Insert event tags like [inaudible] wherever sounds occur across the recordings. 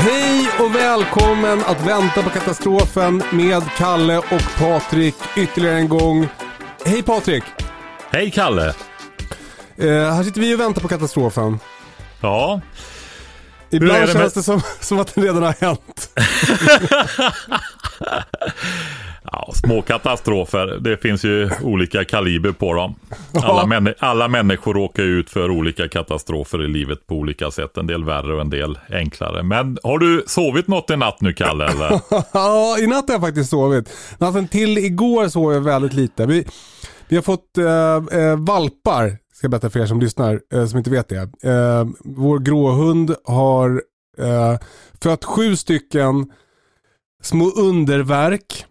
Hej och välkommen att vänta på katastrofen med Kalle och Patrik ytterligare en gång. Hej Patrik! Hej Kalle! Eh, här sitter vi och väntar på katastrofen. Ja, Ibland det känns med- det som, som att det redan har hänt. [laughs] ja små katastrofer. Det finns ju olika kaliber på dem. Alla, män, alla människor råkar ut för olika katastrofer i livet på olika sätt. En del värre och en del enklare. Men har du sovit något i natt nu Kalle? Eller? [laughs] ja, i natt har jag faktiskt sovit. Natten till igår sov jag väldigt lite. Vi, vi har fått eh, eh, valpar, ska jag berätta för er som lyssnar, eh, som inte vet det. Eh, vår gråhund har eh, fött sju stycken små underverk.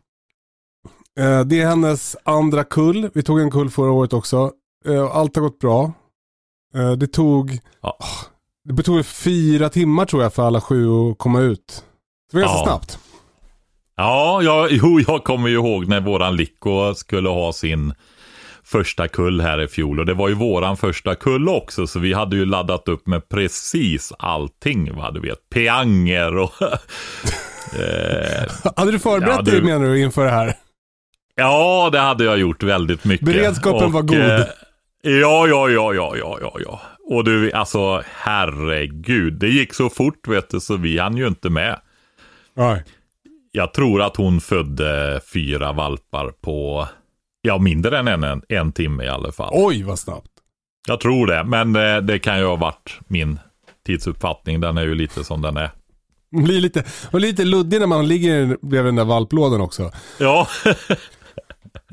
Eh, det är hennes andra kull. Vi tog en kull förra året också. Eh, allt har gått bra. Eh, det tog Ja. det tog fyra timmar tror jag för alla sju att komma ut. Det var ganska Ja. snabbt. Ja, ja, jo, jag kommer ju ihåg när våran Lico skulle ha sin första kull här i fjol. Och det var ju våran första kull också, så vi hade ju laddat upp med precis allting. Va? Du vet, peanger och... [laughs] eh, Hade du förberett Ja, du- dig menar du inför det här? Ja, det hade jag gjort väldigt mycket. Beredskapen var god. eh, ja, ja, ja, ja, ja, ja, ja. Och du, alltså herregud, det gick så fort vet du, så vi hann ju inte med. Nej. Jag tror att hon födde fyra valpar på, ja mindre än en, en, timme i alla fall. Oj vad snabbt. Jag tror det, men det, det kan ju ha varit min tidsuppfattning. Den är ju lite som den är. Man blir lite, man blir lite luddig när man ligger bredvid den där valplådan också. Ja, [laughs]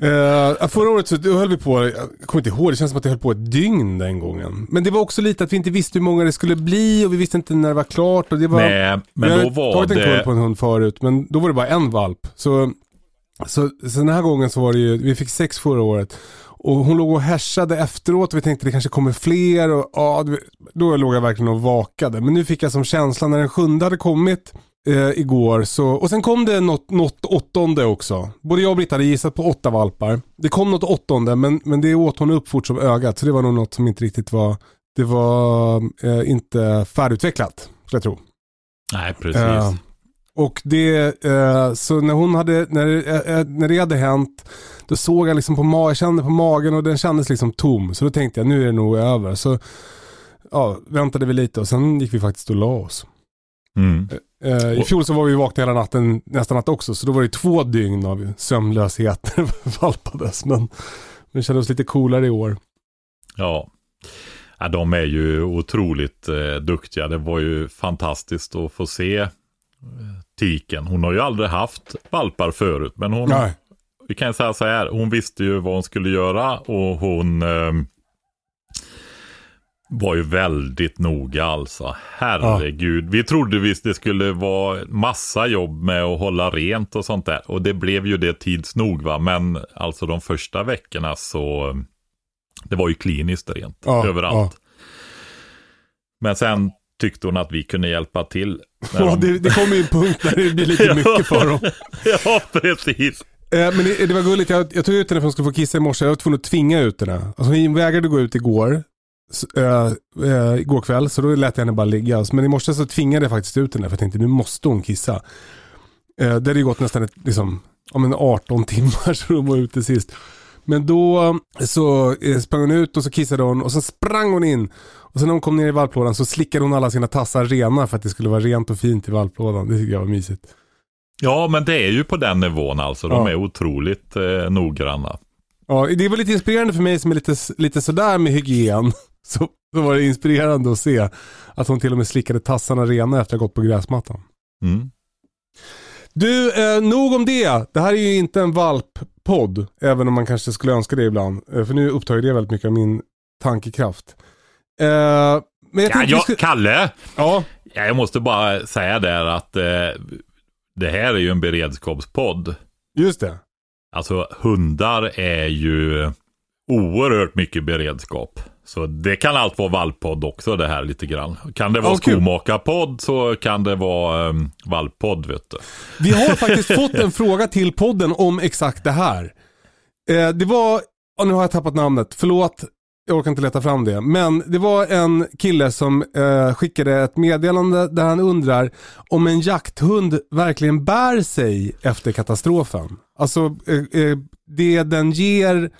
Uh, förra året så höll vi på, jag kommer inte ihåg, det känns som att det höll på ett dygn den gången. Men det var också lite att vi inte visste hur många det skulle bli och vi visste inte när det var klart. Och det var, nej, men vi då var tagit en kull det... på en hund förut, men då var det bara en valp. Så, så, så den här gången så var det ju, vi fick sex förra året. Och hon låg och härsade efteråt och vi tänkte det kanske kommer fler. Och, ja, då låg jag verkligen och vakade. Men nu fick jag som känsla när den sjunde hade kommit eh, igår. Så, och sen kom det något, något åttonde också. Både jag och Britta hade gissat på åtta valpar. Det kom något åttonde men, men det åt hon upp fort som ögat. Så det var nog något som inte riktigt var, det var eh, inte färdigutvecklat. Skulle jag tro. Nej, precis. Eh, och det, eh, så när hon hade, när, eh, eh, när det hade hänt, då såg jag liksom på magen, jag kände på magen och den kändes liksom tom. Så då tänkte jag nu är det nog över. Så ja, väntade vi lite och sen gick vi faktiskt och la oss. Mm. Eh, I fjol så var vi vakna hela natten, nästa natt också, så då var det två dygn av sömnlöshet [laughs] valpades. Men, men det kändes lite coolare i år. Ja. ja, de är ju otroligt eh, duktiga. Det var ju fantastiskt att få se eh, Tiken. Hon har ju aldrig haft valpar förut, men hon, Nej. vi kan säga så här, hon visste ju vad hon skulle göra och hon eh, var ju väldigt noga alltså. Herregud. Vi trodde visst det skulle vara massa jobb med att hålla rent och sånt där. Och det blev ju det tids nog va. Men alltså de första veckorna så det var ju kliniskt rent Ja, överallt. ja. Men sen tyckte hon att vi kunde hjälpa till. [laughs] Ja, de- det, det kommer ju en punkt där det blir lite [laughs] mycket för dem. [laughs] ja, precis. Eh, men det, det var gulligt, jag, jag tog ut henne för att hon skulle få kissa i morse. Jag var tvungen att tvinga ut henne. Alltså hon vägrade gå ut igår. Eh, eh, igår kväll, så då lät jag henne bara ligga. Men i morse så tvingade jag faktiskt ut henne för jag tänkte nu måste hon kissa. Eh, det hade ju gått nästan ett, liksom, om en 18 timmar så hon var ute sist. Men då så sprang hon ut och så kissade hon och så sprang hon in. Och sen när hon kom ner i valplådan så slickade hon alla sina tassar rena för att det skulle vara rent och fint i valplådan. Det tycker jag var mysigt. Ja, men det är ju på den nivån alltså. De Ja. är otroligt eh, noggranna. Ja, det var lite inspirerande för mig som är lite, lite sådär med hygien. Så, så var det inspirerande att se att hon till och med slickade tassarna rena efter att ha gått på gräsmattan. Mm. Du, eh, nog om det. Det här är ju inte en valppodd, även om man kanske skulle önska det ibland. Eh, för nu upptar ju det väldigt mycket av min tankekraft. Eh, men jag Ja, jag, skulle... Kalle, ja, jag måste bara säga där att eh, det här är ju en beredskapspodd. just det. Alltså hundar är ju oerhört mycket beredskap. Så det kan allt vara valppodd också det här lite grann. Kan det vara kul. skomakarpodd så kan det vara um, valppodd vet du. Vi har faktiskt fått en fråga till podden om exakt det här. Eh, det var, och nu har jag tappat namnet, förlåt, jag orkar inte leta fram det. Men det var en kille som eh, skickade ett meddelande där han undrar om en jakthund verkligen bär sig efter katastrofen. Alltså eh, eh, det den ger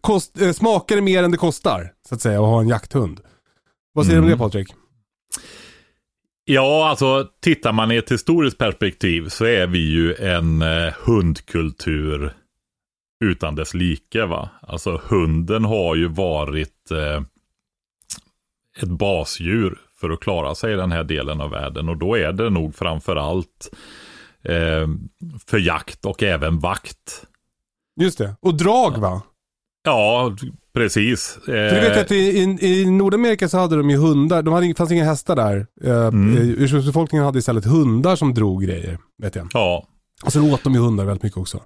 kost, eh, smakar mer än det kostar, så att säga, att ha en jakthund. Vad säger du om Mm. det Patrik? Ja, alltså tittar man i ett historiskt perspektiv så är vi ju en eh, hundkultur utan dess like. Va? Alltså hunden har ju varit eh, ett basdjur för att klara sig i den här delen av världen. Och då är det nog framför allt eh, för jakt och även vakt. Just det. Och drag va? Ja, precis. För du vet ju att i, i, i Nordamerika så hade de ju hundar, de hade, fanns inga hästar där. Eh, Mm. eh, Ursprungsbefolkningen hade istället hundar som drog grejer, vet jag. Ja, Och sen åt de ju hundar väldigt mycket också.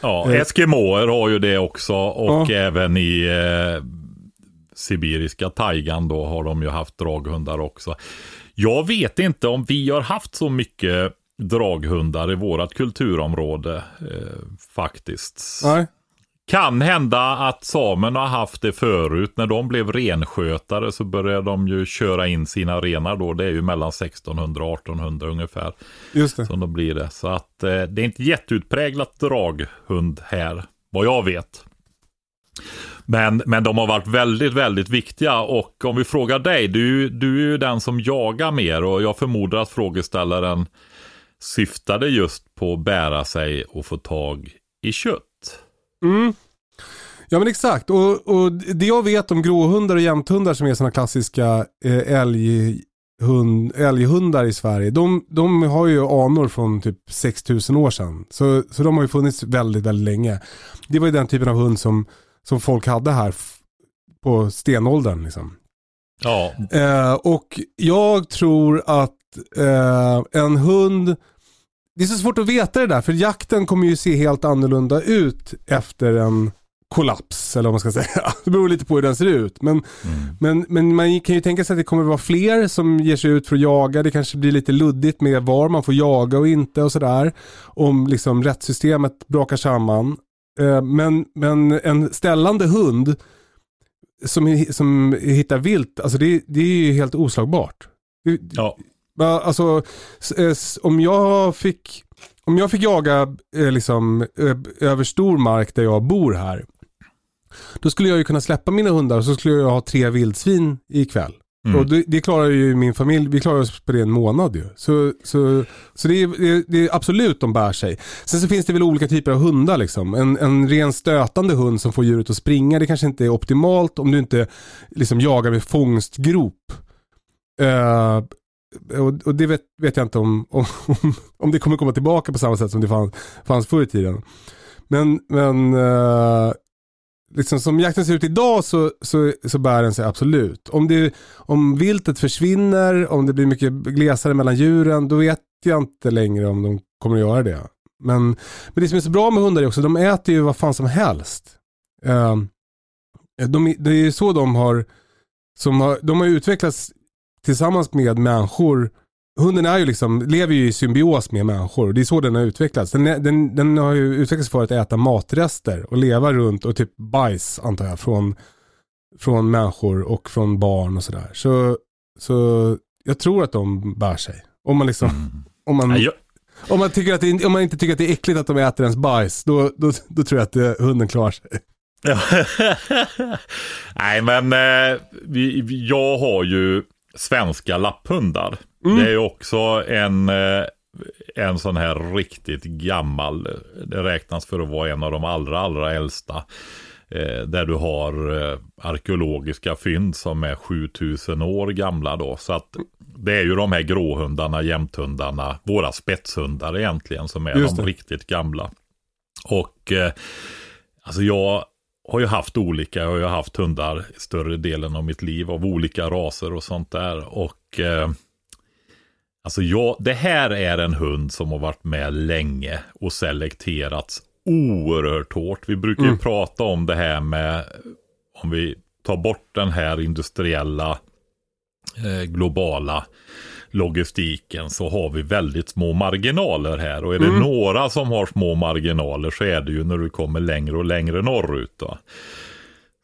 Ja, Eh. Eskimoer har ju det också och Ja. även i eh, sibiriska taigan då har de ju haft draghundar också. Jag vet inte om vi har haft så mycket draghundar i vårt kulturområde eh, faktiskt. Nej. Kan hända att samerna har haft det förut. När de blev renskötare så började de ju köra in sina renar då. Det är ju mellan 1600 och 1800 ungefär Just det. som då blir det. Så att eh, det är inte jätteutpräglat draghund här, vad jag vet. Men, men de har varit väldigt, väldigt viktiga och om vi frågar dig, du, du är ju den som jagar mer och jag förmodar att frågeställaren syftade just på att bära sig och få tag i kött. Mm. Ja men exakt. Och, och det jag vet om gråhundar och jämthundar som är sådana klassiska eh, älghund, älghundar i Sverige. De, de har ju anor från typ 6000 år sedan. Så, så de har ju funnits väldigt, väldigt länge. Det var ju den typen av hund som, som folk hade här på stenåldern. Liksom. Ja, Eh, och jag tror att eh, en hund, det är så svårt att veta det där för jakten kommer ju se helt annorlunda ut efter en kollaps eller vad man ska säga. [laughs] Det beror lite på hur den ser ut. Men, men, men man kan ju tänka sig att det kommer vara fler som ger sig ut för att jaga. Det kanske blir lite luddigt med var man får jaga och inte och sådär. Om liksom rättssystemet brakar samman. Eh, men, men en ställande hund som, som hittar vilt, alltså det, det är ju helt oslagbart. Ja, Alltså, eh, om jag fick, om jag fick jaga eh, liksom, eh, över stor mark där jag bor här. Då skulle jag ju kunna släppa mina hundar och så skulle jag ha tre vildsvin ikväll. Mm. Och det, det klarar ju min familj, vi klarar oss på det en månad ju. Så, så, så det, är, det, är absolut de bär sig. Sen så finns det väl olika typer av hundar liksom. En, en ren stötande hund som får djuret att springa, det kanske inte är optimalt om du inte liksom jagar med fångstgrop. Eh, och, och det vet, vet jag inte om, om, om, det kommer komma tillbaka på samma sätt som det fanns, fanns förr i tiden. Men, men eh, liksom som jakten ser ut idag så, så, så bär den sig absolut. Om, det, om viltet försvinner, om det blir mycket glesare mellan djuren, då vet jag inte längre om de kommer att göra det. Men, men det som är så bra med hundar är också, de äter ju vad fan som helst. Eh, de, det är så de har, som har, de har utvecklats tillsammans med människor. Hunden är ju liksom, lever ju i symbios med människor det är så den har utvecklats. Den, den, den har ju utvecklats för att äta matrester och leva runt och typ bajs antar jag från, från människor och från barn och sådär. Så, så jag tror att de bär sig. Om man liksom, om man, om man, tycker att det, om man inte tycker att det är äckligt att de äter ens bajs, då, då, då tror jag att det, hunden klarar sig. [laughs] Nej, men eh, vi, jag har ju svenska lapphundar. Mm. Det är också en, eh, en sån här riktigt gammal, det räknas för att vara en av de allra, allra äldsta. Eh, där du har eh, arkeologiska fynd som är 7000 år gamla då. Så att det är ju de här gråhundarna, jämthundarna, våra spetshundar egentligen som är de riktigt gamla. Och alltså jag har ju haft olika, jag har ju haft hundar större delen av mitt liv av olika raser och sånt där. Och eh, alltså jag, det här är en hund som har varit med länge och selekterats oerhört hårt. Vi brukar ju mm. prata om det här med, om vi tar bort den här industriella, eh, globala logistiken så har vi väldigt små marginaler här. Och är det mm. några som har små marginaler så är det ju när du kommer längre och längre norrut. Då.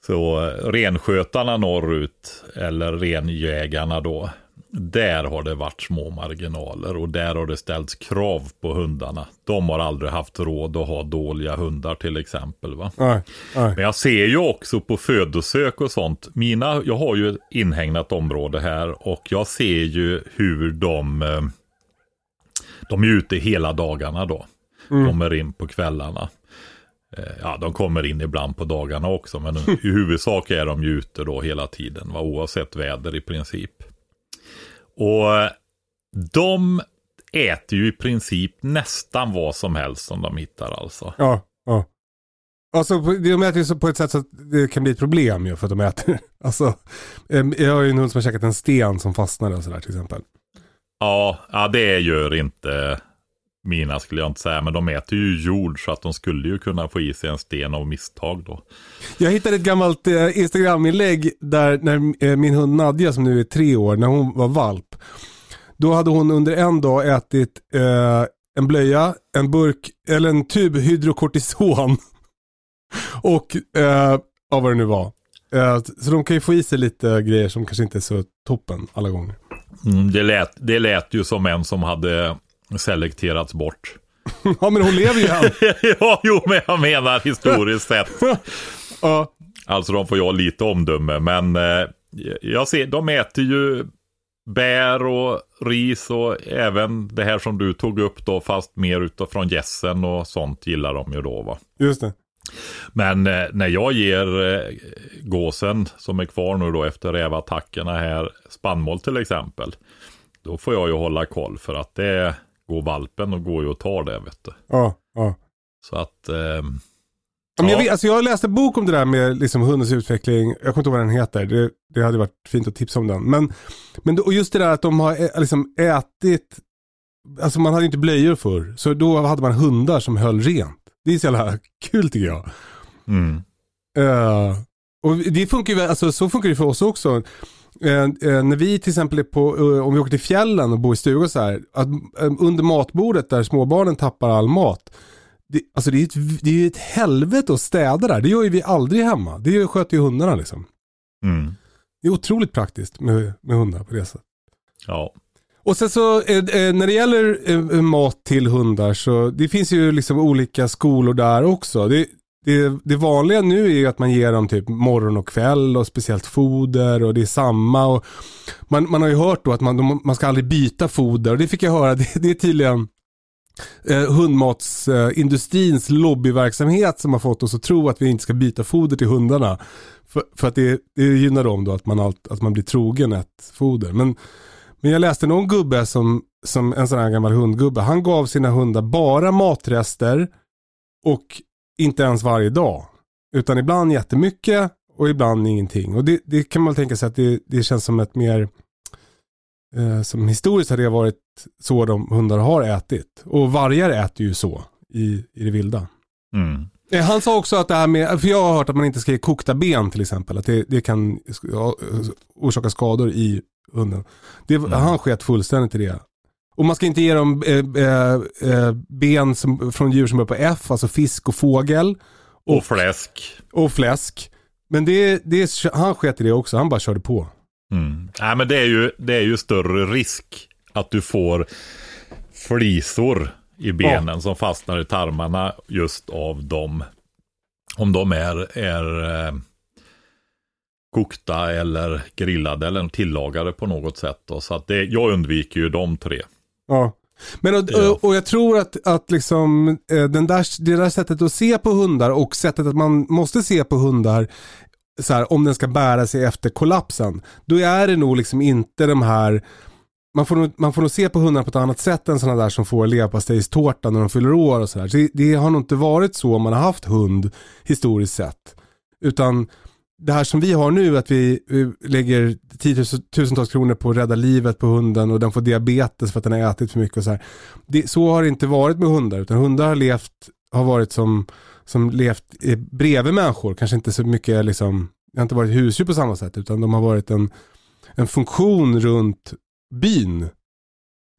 Så eh, renskötarna norrut eller renjägarna då där har det varit små marginaler och där har det ställts krav på hundarna. De har aldrig haft råd att ha dåliga hundar till exempel. Va? Nej, nej. Men jag ser ju också på födosök och sånt. Mina, jag har ju ett inhägnat område här och jag ser ju hur de, eh, de är ute hela dagarna då. Mm. Kommer in på kvällarna. Eh, ja, de kommer in ibland på dagarna också, men i huvudsak är de ju ute då hela tiden, va? oavsett väder i princip. Och de äter ju i princip nästan vad som helst som de hittar alltså. Ja, ja. Alltså, de äter ju på ett sätt så att det kan bli ett problem ju för att de äter. [laughs] Alltså, jag har ju en hund som har käkat en sten som fastnade och sådär till exempel. Ja, ja, det gör inte mina skulle jag inte säga, men de äter ju jord så att de skulle ju kunna få i sig en sten av misstag då. Jag hittade ett gammalt eh, Instagram-inlägg där när eh, min hund Nadja som nu är tre år, när hon var valp. Då hade hon under en dag ätit eh, en blöja, en burk, eller en tub hydrokortison. [laughs] och eh, ja, vad det nu var. Eh, så de kan ju få i sig lite grejer som kanske inte är så toppen alla gånger. Mm, det, lät, det lät ju som en som hade selekterats bort. [laughs] ja, men hon lever ju än. [laughs] ja, jo, men jag menar historiskt sett. [laughs] ja. Alltså de får ha lite omdöme, men eh, jag ser, de äter ju bär och ris och även det här som du tog upp då, fast mer utifrån gässen och sånt gillar de ju då va. Just det. Men eh, när jag ger eh, gåsen som är kvar nu då efter rävattackerna här spannmål till exempel. Då får jag ju hålla koll för att det går valpen och går ju och tar det vet du. Ja, ja. Så att... Eh, ja. jag, vet, alltså jag läste en bok om det där med liksom hundens utveckling. Jag kommer inte ihåg vad den heter. Det, det hade varit fint att tipsa om den. Men, men och just det där att de har liksom ätit. Alltså man hade inte blöjor förr. Så då hade man hundar som höll rent. Det är så jävla [laughs] kul tycker jag. Mm. Uh, och det funkar ju, alltså så funkar det för oss också. Eh, eh, när vi till exempel är på, eh, om vi åker till fjällen och bor i stugor så här, att, eh, under matbordet där småbarnen tappar all mat. Det, alltså det är, ett, det är ett helvete att städa där. Det gör ju vi aldrig hemma. Det sköter ju hundarna liksom. Mm. Det är otroligt praktiskt med, med hundar på det sättet. Ja. Och sen så eh, eh, när det gäller mat till hundar så det finns ju liksom olika skolor där också. Det, det, det vanliga nu är ju att man ger dem typ morgon och kväll och speciellt foder och det är samma. Och man, man har ju hört då att man, man ska aldrig byta foder och det fick jag höra. [laughs] Det, det är tydligen eh, hundmatsindustrins eh, lobbyverksamhet som har fått oss att tro att vi inte ska byta foder till hundarna. För, för att det, det gynnar dem då att man, allt, att man blir trogen ett foder. Men, men jag läste någon gubbe som, som en sån här gammal hundgubbe. Han gav sina hundar bara matrester och inte ens varje dag. Utan ibland jättemycket och ibland ingenting. Och det, det kan man tänka sig att det, det känns som ett mer eh, som historiskt har det varit så de hundar har ätit. Och vargar äter ju så i, i det vilda. Mm. Eh, han sa också att det här med, för jag har hört att man inte ska ge kokta ben till exempel. Att det, det kan orsaka skador i hunden. Det, mm. Han sket fullständigt i det. Och man ska inte ge dem eh, eh, eh, ben som, från djur som börjar på F, alltså fisk och fågel. Och, och fläsk. Och fläsk. Men det, det, han sket i det också, han bara körde på. Mm. Nej, men det är, ju, det är ju större risk att du får flisor i benen ja. som fastnar i tarmarna just av de Om de är, är eh, kokta eller grillade eller tillagade på något sätt. Då. Så att det, jag undviker ju de tre. Ja. Men och, och, och jag tror att, att liksom, eh, den där, det där sättet att se på hundar och sättet att man måste se på hundar så här, om den ska bära sig efter kollapsen. Då är det nog liksom inte de här man får, nog, man får nog se på hundar på ett annat sätt än sådana där som får leverpastejstårta när de fyller år och sådär. Så det, det har nog inte varit så om man har haft hund historiskt sett. Utan det här som vi har nu, att vi, vi lägger tiotusentals kronor på att rädda livet på hunden och den får diabetes för att den har ätit för mycket och så här. Det, så har det inte varit med hundar, utan hundar har levt, har varit som, som levt bredvid människor, kanske inte så mycket liksom, det har inte varit husdjur på samma sätt, utan de har varit en, en funktion runt byn.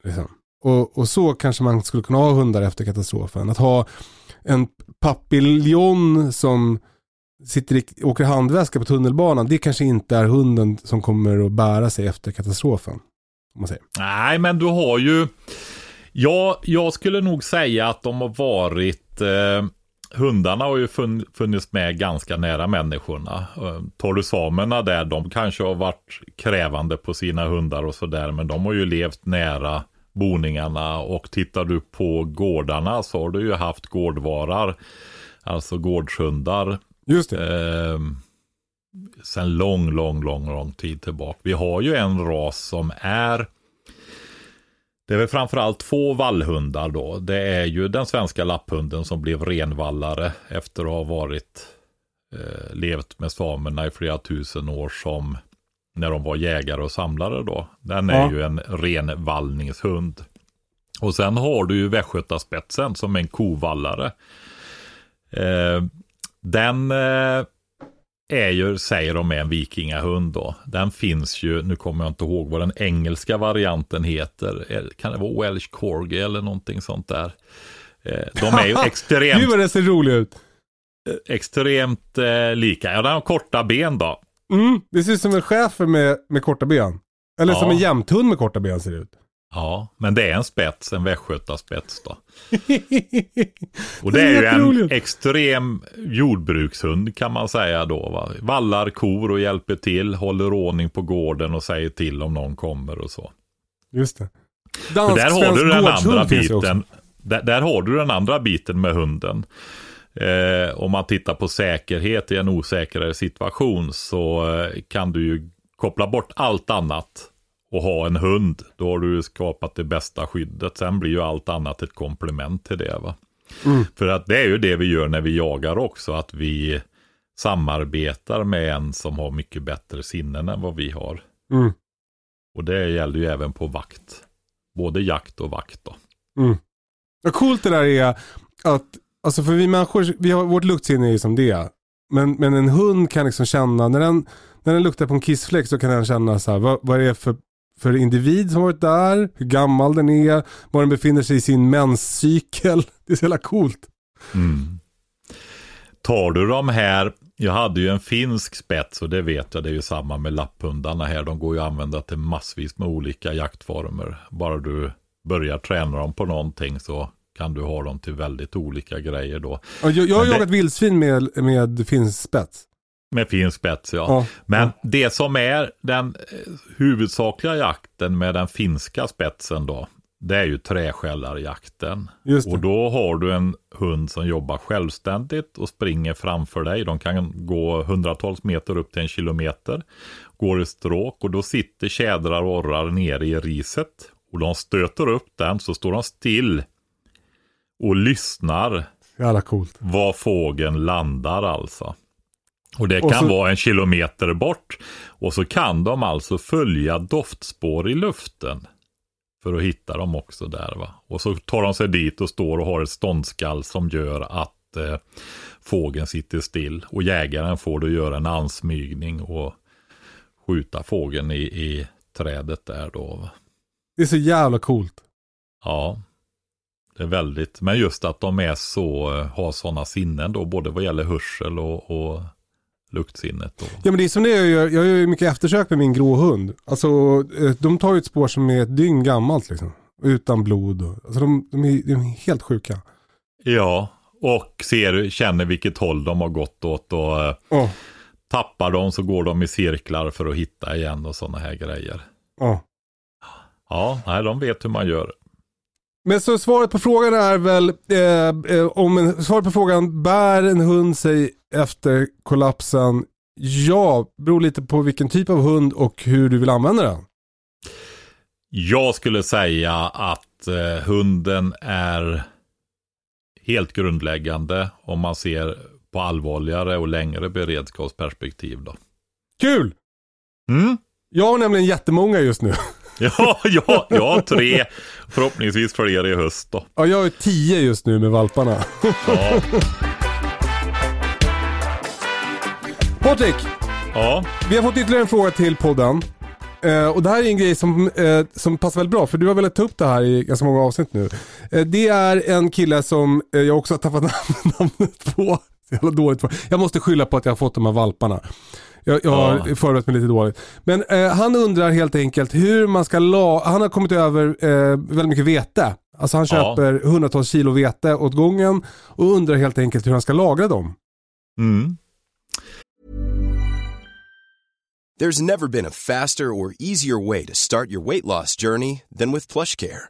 Liksom. Och, och så kanske man skulle kunna ha hundar efter katastrofen. Att ha en papiljon som sitter i, åker handväska på tunnelbanan, det kanske inte är hunden som kommer att bära sig efter katastrofen. Om man säger. Nej, men du har ju... Ja, jag skulle nog säga att de har varit... Eh, hundarna har ju fun, funnits med ganska nära människorna. Eh, tar du samerna där, de kanske har varit krävande på sina hundar och sådär, men de har ju levt nära boningarna och tittar du på gårdarna så har du ju haft gårdvarar, alltså gårdshundar Just det. eh, sen lång, lång, lång, lång tid tillbaka. Vi har ju en ras som är det är väl framförallt två vallhundar då. Det är ju den svenska lapphunden som blev renvallare efter att ha varit eh, levt med samerna i flera tusen år som när de var jägare och samlare då. Den är Ja. ju en renvallningshund. Och sen har du ju västgötaspetsen som är en kovallare. Eh, den eh, är ju, säger de är en vikingahund då. Den finns ju, nu kommer jag inte ihåg vad den engelska varianten heter. Eh, Kan det vara Welsh Corgi eller någonting sånt där? Eh, De är ju Gud [laughs] extremt, vad det ser roligt ut. extremt eh, lika. Ja, den har korta ben då. Mm, det ser ut som en schäfer med, med korta ben. Eller som Ja. en jämthund med korta ben ser det ut. Ja, men det är en spets, en västgötaspets då. [laughs] Och Det är ju en extrem jordbrukshund kan man säga då. Va? Vallar kor och hjälper till, håller ordning på gården och säger till om någon kommer och så. Just det. Dansk där har du den andra biten. Där, där har du den andra biten med hunden. Eh, om man tittar på säkerhet i en osäkrare situation så eh, kan du ju koppla bort allt annat och ha en hund. Då har du skapat det bästa skyddet. Sen blir ju allt annat ett komplement till det. Va? Mm. För att det är ju det vi gör när vi jagar också. Att vi samarbetar med en som har mycket bättre sinnen än vad vi har. Mm. Och det gäller ju även på vakt. Både jakt och vakt då. Mm. Vad coolt det där är att, alltså för vi människor, vi har, vårt luktsinne är ju som det är. Men, men en hund kan liksom känna, när den, när den luktar på en kissfläck så kan den känna så här, vad, vad det är för, för individ som varit där, hur gammal den är, var den befinner sig i sin menscykel. [laughs] Det är så jävla coolt. Mm. Tar du de här, jag hade ju en finsk spets och det vet jag, det är ju samma med lapphundarna här. De går ju att använda till massvis med olika jaktformer. Bara du börjar träna dem på någonting så kan du ha dem till väldigt olika grejer då. Ja, Jag, jag har det- jagat vildsvin med, med finsk spets. Med fin spets ja. Ja. Men det som är den eh, huvudsakliga jakten med den finska spetsen då, det är ju träskällarjakten. Och då har du en hund som jobbar självständigt och springer framför dig. De kan gå hundratals meter upp till en kilometer. Går i stråk och då sitter tjädrar och orrar nere i riset. Och de stöter upp den så står de still och lyssnar Jävla coolt. var fågeln landar alltså. Och det Och kan så- vara en kilometer bort. Och så kan de alltså följa doftspår i luften. För att hitta dem också där va. Och så tar de sig dit och står och har ett ståndskall som gör att eh, fågeln sitter still. Och jägaren får då göra en ansmygning och skjuta fågeln i, i trädet där då. Va? Det är så jävla coolt. Ja, det är väldigt. Men just att de är så, eh, har sådana sinnen då, både vad gäller hörsel och, och luktsinnet. Då. Ja men det är som det jag gör, jag gör ju mycket eftersök med min grå hund. Alltså eh, de tar ju ett spår som är ett dygn gammalt liksom. Utan blod och, alltså de, de, är, de är helt sjuka. Ja, Och ser, känner vilket håll de har gått åt och Ja, tappar de så går de i cirklar för att hitta igen och sådana här grejer. ja. Ja, nej, de vet hur man gör. Men så svaret på frågan är väl, eh, eh, om en, svaret på frågan, bär en hund sig efter kollapsen? Ja, beror lite på vilken typ av hund och hur du vill använda den. Jag skulle säga att eh, hunden är helt grundläggande om man ser på allvarligare och längre beredskapsperspektiv. Då. Kul! Mm? Jag har nämligen jättemånga just nu. [laughs] Ja, ja, jag har tre, förhoppningsvis fler i höst då. Ja, jag har tio just nu med valparna. Ja, Patrik, ja, vi har fått ytterligare en fråga till podden. Eh, och det här är en grej som, eh, som passar väldigt bra, för du har velat ta upp det här i ganska många avsnitt nu. Eh, det är en kille som eh, jag också har tappat namn- [laughs] namnet på. Så jävla dåligt på. Jag måste skylla på att jag har fått de här valparna. Jag, jag har Ja. förberett mig lite dåligt. Men eh, han undrar helt enkelt hur man ska la... Han har kommit över eh, väldigt mycket vete. Alltså han Ja. köper hundratals kilo vete åt gången och undrar helt enkelt hur han ska lagra dem. mm. There's never been a faster or easier way to start your weight loss journey than with PlushCare.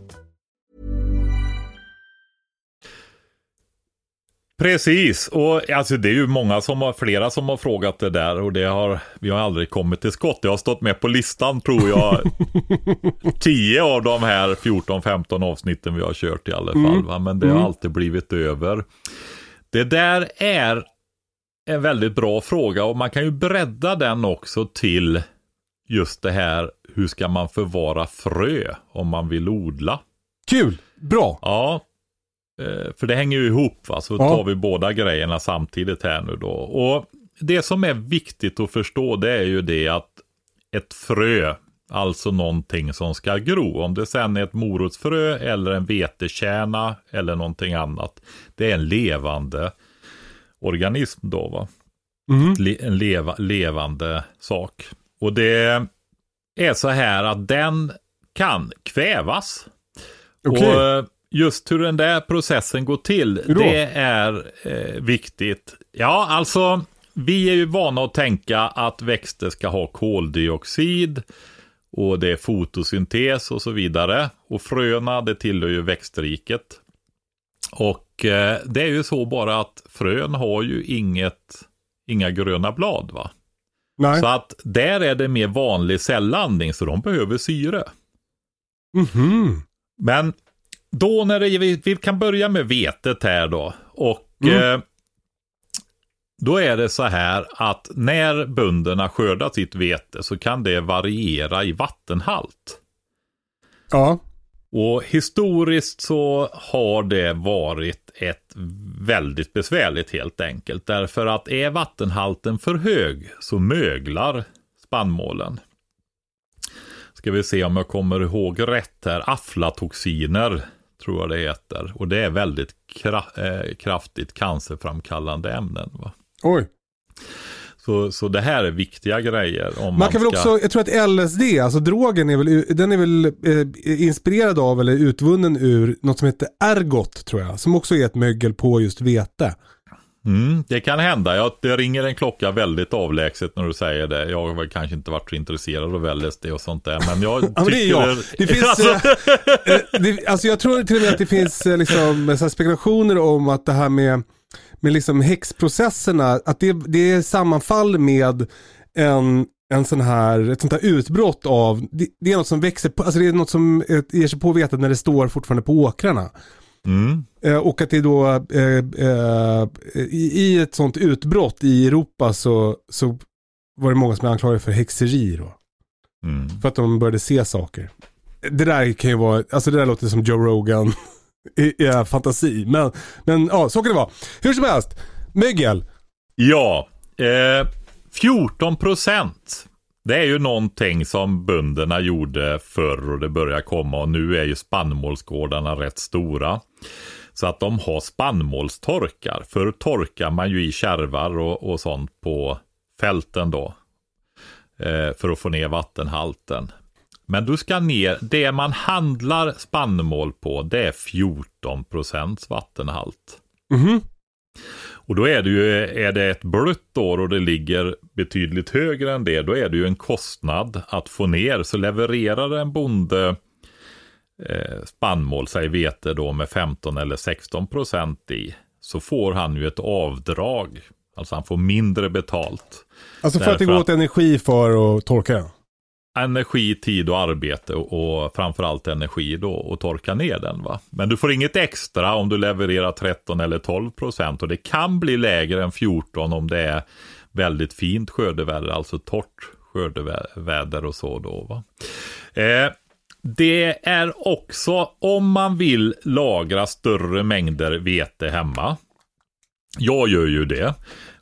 Precis, och alltså det är ju många som har, flera som har frågat det där och det har, vi har aldrig kommit till skott. Jag har stått med på listan tror jag, [laughs] 10 av de här 14-15 avsnitten vi har kört i alla fall. Va? Men det har alltid blivit över. Det där är en väldigt bra fråga och man kan ju bredda den också till just det här, hur ska man förvara frö om man vill odla? Kul, bra. Ja, för det hänger ju ihop va, så Ja. tar vi båda grejerna samtidigt här nu då. Och det som är viktigt att förstå det är ju det att ett frö, alltså någonting som ska gro, om det sen är ett morotsfrö eller en vetekärna eller någonting annat, det är en levande organism då va. Le- En leva, levande sak. Och det är så här att den kan kvävas. Okej. Och eh, just hur den där processen går till, det är eh, viktigt. Ja, alltså, vi är ju vana att tänka att växter ska ha koldioxid och det är fotosyntes och så vidare. Och fröna, det tillhör ju växtriket. Och eh, det är ju så bara att frön har ju inget, inga gröna blad va. Nej. Så att där är det mer vanlig cellandning, så de behöver syre. Mhm. Men då när det, vi, vi kan börja med vetet här då. Och Mm. eh, då är det så här att när bönderna skördar sitt vete så kan det variera i vattenhalt. Ja. Och historiskt så har det varit ett väldigt besvärligt helt enkelt. Därför att är vattenhalten för hög så möglar spannmålen. Ska vi se om jag kommer ihåg rätt här. Aflatoxiner tror jag det heter. Och det är väldigt kra- eh, kraftigt cancerframkallande ämnen. Va? Oj. Så, så det här är viktiga grejer. Om man, Man kan väl ska... också, jag tror att LSD, alltså drogen är väl, den är väl eh, inspirerad av eller utvunnen ur något som heter ergot tror jag. Som också är ett mögel på just vete. Mm, det kan hända. Ja, det ringer en klocka väldigt avlägset när du säger det. Jag har kanske inte varit så intresserad av LSD och sånt där. Men jag [laughs] Ja, men det är tycker jag. Det finns, alltså, eh, eh, det, alltså jag tror till och med att det finns eh, liksom, så spekulationer om att det här med, med liksom häxprocesserna, att det, det är sammanfall med en, en sån här, ett sånt här utbrott av, det, det är något som växer, på, alltså det är något som ger sig på vetet när det står fortfarande på åkrarna. Mm, Eh, och att det då, eh, eh, i, i ett sånt utbrott i Europa så, så var det många som är anklagade för häxeri då. mm. För att de började se saker. Det där kan ju vara, alltså det där låter som Joe Rogan [laughs] i, i fantasi. Men, men ja, så kan det vara. Hur som helst, mögel. Ja, eh, 14 procent. Det är ju någonting som bönderna gjorde förr och det börjar komma och nu är ju spannmålsgårdarna rätt stora. Så att de har spannmålstorkar. Förr torkar man ju i kärvar och, och sånt på fälten då. Eh, för att få ner vattenhalten. Men du ska ner, det man handlar spannmål på det är 14 procents vattenhalt. Mhm. Och då är det ju, är det ett blött år och det ligger betydligt högre än det, då är det ju en kostnad att få ner. Så levererar en bonde eh, spannmål, säg vete då med 15 eller 16 procent i, så får han ju ett avdrag. Alltså han får mindre betalt. Alltså för att det går åt energi för att torka den. Energi, tid och arbete och, och framförallt energi då och torka ner den. Va? Men du får inget extra om du levererar 13 eller 12 procent och det kan bli lägre än 14 om det är väldigt fint skördeväder, alltså torrt skördeväder och så då. Va? Eh, det är också om man vill lagra större mängder vete hemma. Jag gör ju det. Och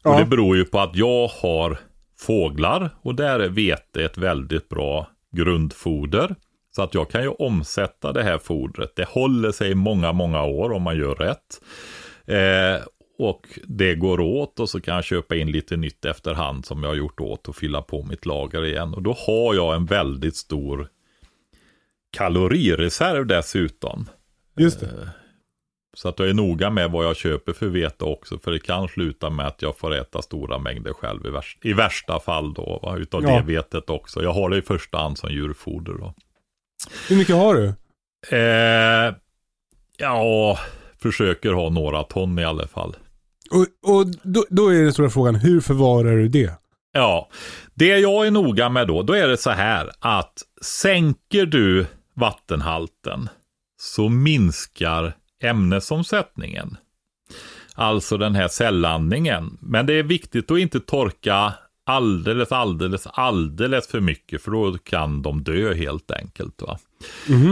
Ja. det beror ju på att jag har fåglar och där är vete ett väldigt bra grundfoder. Så att jag kan ju omsätta det här fodret. Det håller sig många, många år om man gör rätt. Eh, och det går åt och så kan jag köpa in lite nytt efterhand som jag har gjort åt och fylla på mitt lager igen. Och då har jag en väldigt stor kalorireserv dessutom. Just det. Så att jag är noga med vad jag köper för vete också. För det kan sluta med att jag får äta stora mängder själv i, värsta, i värsta fall då. Va? Utav Ja. det vetet också. Jag har det i första hand som djurfoder då. Hur mycket har du? Eh, ja, försöker ha några ton i alla fall. Och, och då, då är den stora frågan, hur förvarar du det? Ja, det jag är noga med då, då är det så här att sänker du vattenhalten så minskar ämnesomsättningen. Alltså den här cellandningen. Men det är viktigt att inte torka alldeles, alldeles, alldeles för mycket för då kan de dö helt enkelt. Va?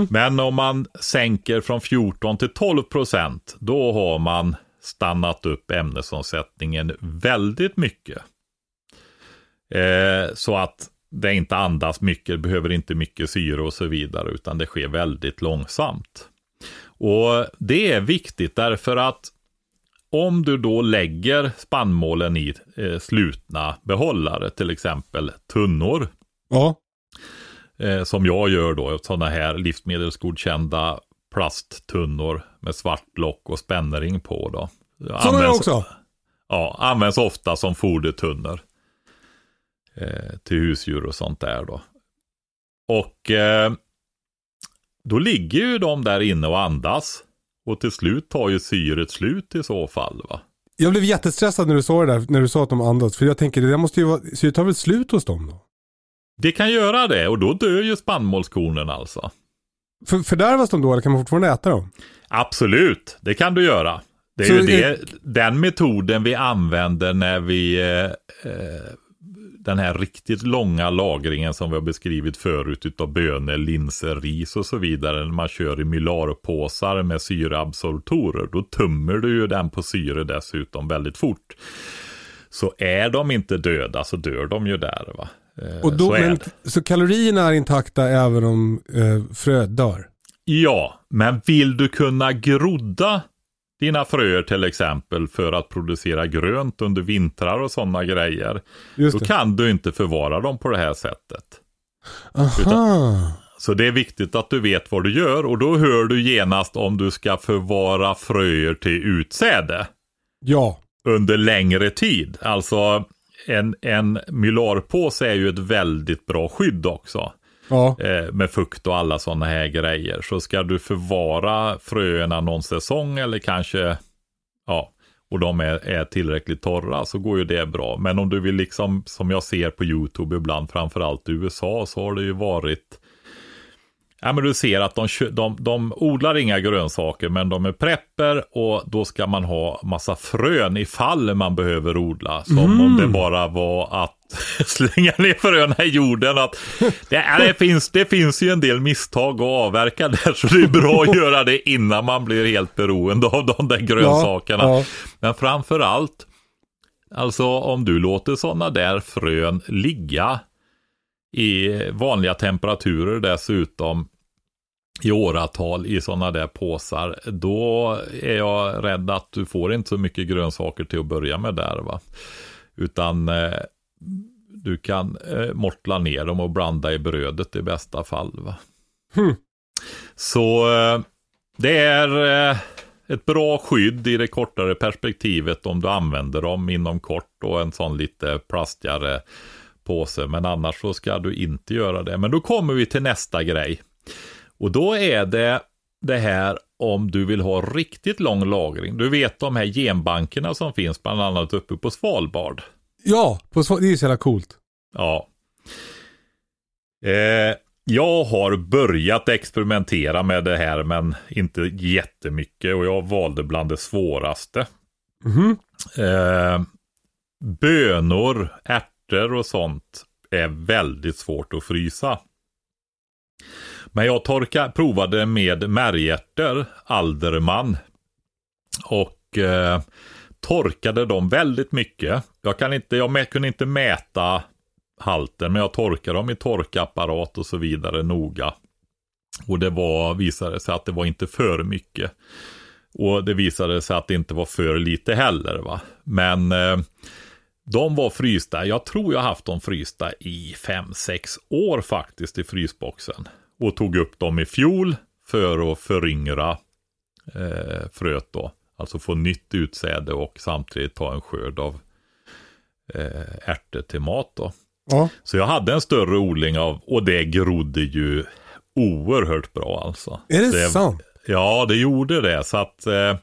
Men om man sänker från 14 till 12 procent, då har man stannat upp ämnesomsättningen väldigt mycket. Eh, så att det inte andas mycket, behöver inte mycket syre och så vidare, utan det sker väldigt långsamt. Och det är viktigt därför att om du då lägger spannmålen i eh, slutna behållare, till exempel tunnor, Ja. eh, som jag gör då, sådana här livsmedelsgodkända plasttunnor med svart lock och spännring på då. Sådana jag också. Ja, används ofta som fodertunnor. Eh, till husdjur och sånt där då. Och eh, då ligger ju de där inne och andas. Och till slut tar ju syret slut i så fall va. Jag blev jättestressad när du sa det där, när du sa att de andas. För jag tänker, det där måste ju vara, så det tar väl slut hos dem då? Det kan göra det och då dör ju spannmålskornen alltså. För, fördärvas de då eller kan man fortfarande äta dem? Absolut, det kan du göra. Det är Så ju är- det, den metoden vi använder när vi eh, eh, den här riktigt långa lagringen som vi har beskrivit förut utav bönor, linser, ris och så vidare. När man kör i mylarpåsar med syreabsorptorer. Då tömmer du ju den på syre dessutom väldigt fort. Så är de inte döda så dör de ju där va. Eh, Och då, så men, så kalorierna är intakta även om eh, fröet dör? Ja, men vill du kunna grodda dina fröer till exempel för att producera grönt under vintrar och sådana grejer. Just Då det. kan du inte förvara dem på det här sättet. Aha. Så det är viktigt att du vet vad du gör och då hör du genast om du ska förvara fröer till utsäde. Ja. under längre tid. Alltså en, en mylarpåse är ju ett väldigt bra skydd också. Ja. Eh, med fukt och alla sådana här grejer. Så ska du förvara fröerna någon säsong eller kanske, ja, och de är, är tillräckligt torra så går ju det bra. Men om du vill liksom, som jag ser på YouTube ibland, framförallt i USA, så har det ju varit Ja, men du ser att de, de, de odlar inga grönsaker, men de är prepper och då ska man ha massa frön ifall man behöver odla. Som mm. om det bara var att [laughs] slänga ner fröna i jorden. Att det, det, finns, det finns ju en del misstag att avverka där, så det är bra att [laughs] göra det innan man blir helt beroende av de där grönsakerna. Ja, ja. Men framför allt, alltså om du låter sådana där frön ligga i vanliga temperaturer dessutom i åratal i sådana där påsar, då är jag rädd att du får inte så mycket grönsaker till att börja med där. va. Utan eh, du kan eh, mortla ner dem och blanda i brödet i bästa fall. Va? Hmm. Så eh, det är eh, ett bra skydd i det kortare perspektivet om du använder dem inom kort och en sån lite plastigare påse. Men annars så ska du inte göra det. Men då kommer vi till nästa grej. Och då är det det här om du vill ha riktigt lång lagring. Du vet de här genbankerna som finns bland annat uppe på Svalbard. Ja, på det är så jävla coolt. Ja. Eh, jag har börjat experimentera med det här men inte jättemycket och jag valde bland det svåraste. Mm -hmm. eh, bönor, ärtor och sånt är väldigt svårt att frysa. Men jag torka, provade med märgärtor, Alderman. Och eh, torkade dem väldigt mycket. Jag, kan inte, jag kunde inte mäta halten, men jag torkade dem i torkapparat och så vidare noga. Och det var, visade sig att det var inte för mycket. Och det visade sig att det inte var för lite heller. Va? Men eh, de var frysta. Jag tror jag haft dem frysta i 5-6 år faktiskt i frysboxen och tog upp dem i fjol för att föryngra eh, fröet då. Alltså få nytt utsäde och samtidigt ta en skörd av eh, ärtor till mat då. Ja. Så jag hade en större odling av, och det grodde ju oerhört bra alltså. Är det, det sant? Ja, det gjorde det. Så att eh,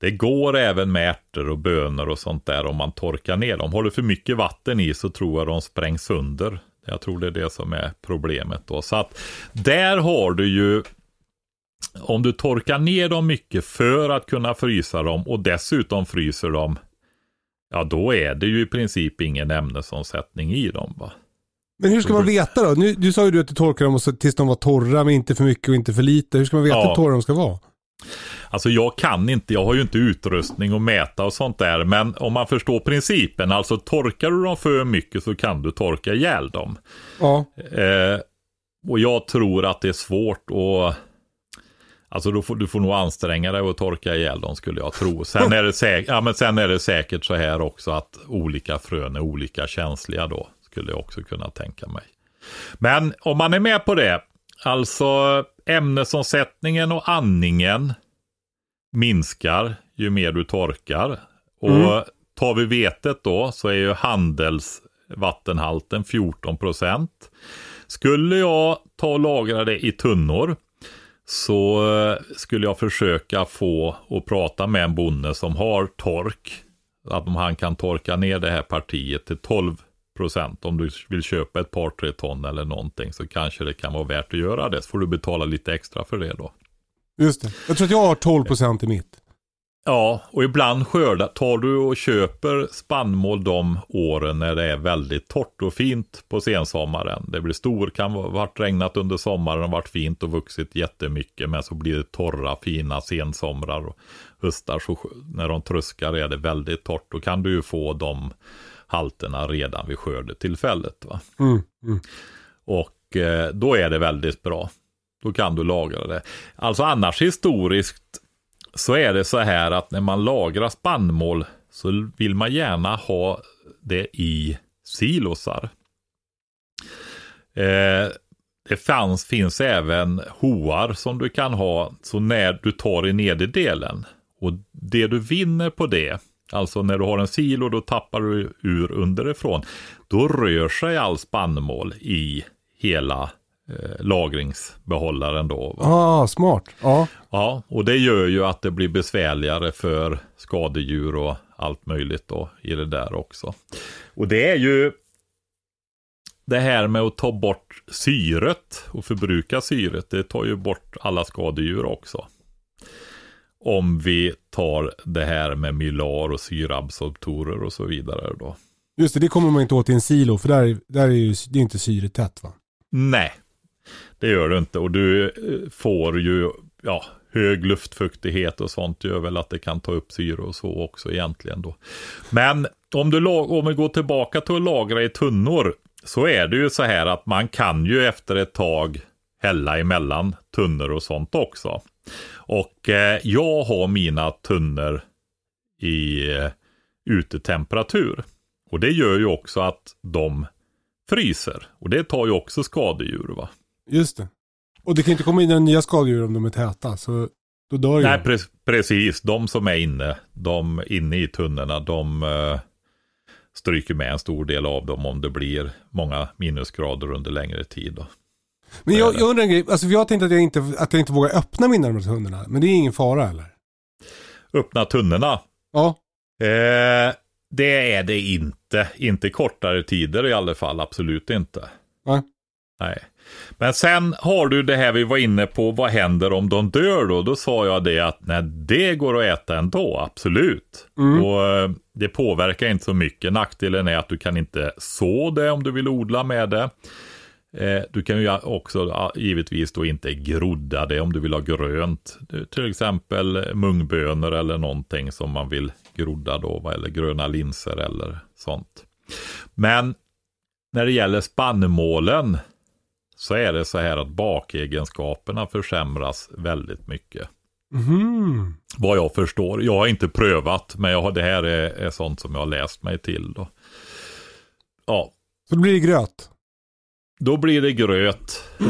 det går även med ärtor och bönor och sånt där om man torkar ner dem. Har du för mycket vatten i så tror jag de sprängs sönder. Jag tror det är det som är problemet då. Så att där har du ju om du torkar ner dem mycket för att kunna frysa dem och dessutom fryser dem, ja då är det ju i princip ingen ämnesomsättning i dem. Va? Men hur ska man veta då? Nu, du sa ju du att du torkar dem tills de var torra, men inte för mycket och inte för lite. Hur ska man veta ja. hur torra de ska vara? Alltså jag kan inte, jag har ju inte utrustning att mäta och sånt där. Men om man förstår principen, alltså torkar du dem för mycket så kan du torka ihjäl dem. Ja. Eh, och jag tror att det är svårt att Alltså du får, du får nog anstränga dig att torka ihjäl dem skulle jag tro. Sen är, det säk- ja, men sen är det säkert så här också att olika frön är olika känsliga då. Skulle jag också kunna tänka mig. Men om man är med på det. Alltså ämnesomsättningen och andningen minskar ju mer du torkar. Och mm. tar vi vetet då så är ju handelsvattenhalten 14 procent. Skulle jag ta och lagra det i tunnor så eh, skulle jag försöka få och prata med en bonde som har tork. Att om han kan torka ner det här partiet till 12 procent. Om du vill köpa ett par tre ton eller någonting så kanske det kan vara värt att göra det. Så får du betala lite extra för det då. Just det. Jag tror att jag har 12 procent i mitt. Ja, och ibland skördar, tar du och köper spannmål de åren när det är väldigt torrt och fint på sensommaren. Det blir stor, kan ha varit regnat under sommaren och varit fint och vuxit jättemycket. Men så blir det torra, fina sensomrar och höstar. Så när de tröskar är det väldigt torrt. Då kan du ju få de halterna redan vid skördetillfället. Va? Mm, mm. Och eh, då är det väldigt bra. Då kan du lagra det. Alltså annars historiskt så är det så här att när man lagrar spannmål så vill man gärna ha det i silosar. Eh, det fanns, finns även hoar som du kan ha så när du tar i nederdelen. Och det du vinner på det, alltså när du har en silo då tappar du ur underifrån. Då rör sig all spannmål i hela lagringsbehållaren då. Va? Ah, smart. Ja. Ja, och det gör ju att det blir besvärligare för skadedjur och allt möjligt då i det där också. Och det är ju det här med att ta bort syret och förbruka syret, det tar ju bort alla skadedjur också. Om vi tar det här med mylar och syraabsorptorer och så vidare då. Just det, det kommer man inte åt i en silo för där, där är ju, det är inte syretätt va? Nej, det gör du inte och du eh, får ju ja, hög luftfuktighet och sånt gör väl att det kan ta upp syre och så också egentligen då. Men om, du, om vi går tillbaka till att lagra i tunnor så är det ju så här att man kan ju efter ett tag hälla emellan tunnor och sånt också. Och eh, jag har mina tunnor i eh, utetemperatur. Och det gör ju också att de fryser. Och det tar ju också skadedjur va. Just det. Och det kan inte komma in några nya skadedjur om de är täta. Så då dör ju Nej, pre precis. De som är inne, de inne i tunnorna, de eh, stryker med en stor del av dem om det blir många minusgrader under längre tid. Då. Men jag, jag undrar en grej, alltså jag tänkte att jag, inte, att jag inte vågar öppna mina de tunnorna. Men det är ingen fara eller? Öppna tunnorna? Ja. Eh, det är det inte. Inte kortare tider i alla fall, absolut inte. Nej. Nej. Men sen har du det här vi var inne på, vad händer om de dör då? Då sa jag det att nej, det går att äta ändå, absolut. Mm. Och, eh, det påverkar inte så mycket. Nackdelen är att du kan inte så det om du vill odla med det. Eh, du kan ju också givetvis då inte grodda det om du vill ha grönt. Till exempel mungbönor eller någonting som man vill grodda då, eller gröna linser eller sånt. Men när det gäller spannmålen så är det så här att bakegenskaperna försämras väldigt mycket. Mm. Vad jag förstår. Jag har inte prövat, men jag har, det här är, är sånt som jag har läst mig till. Då. Ja. Så då blir det gröt? Då blir det gröt. [laughs] [laughs]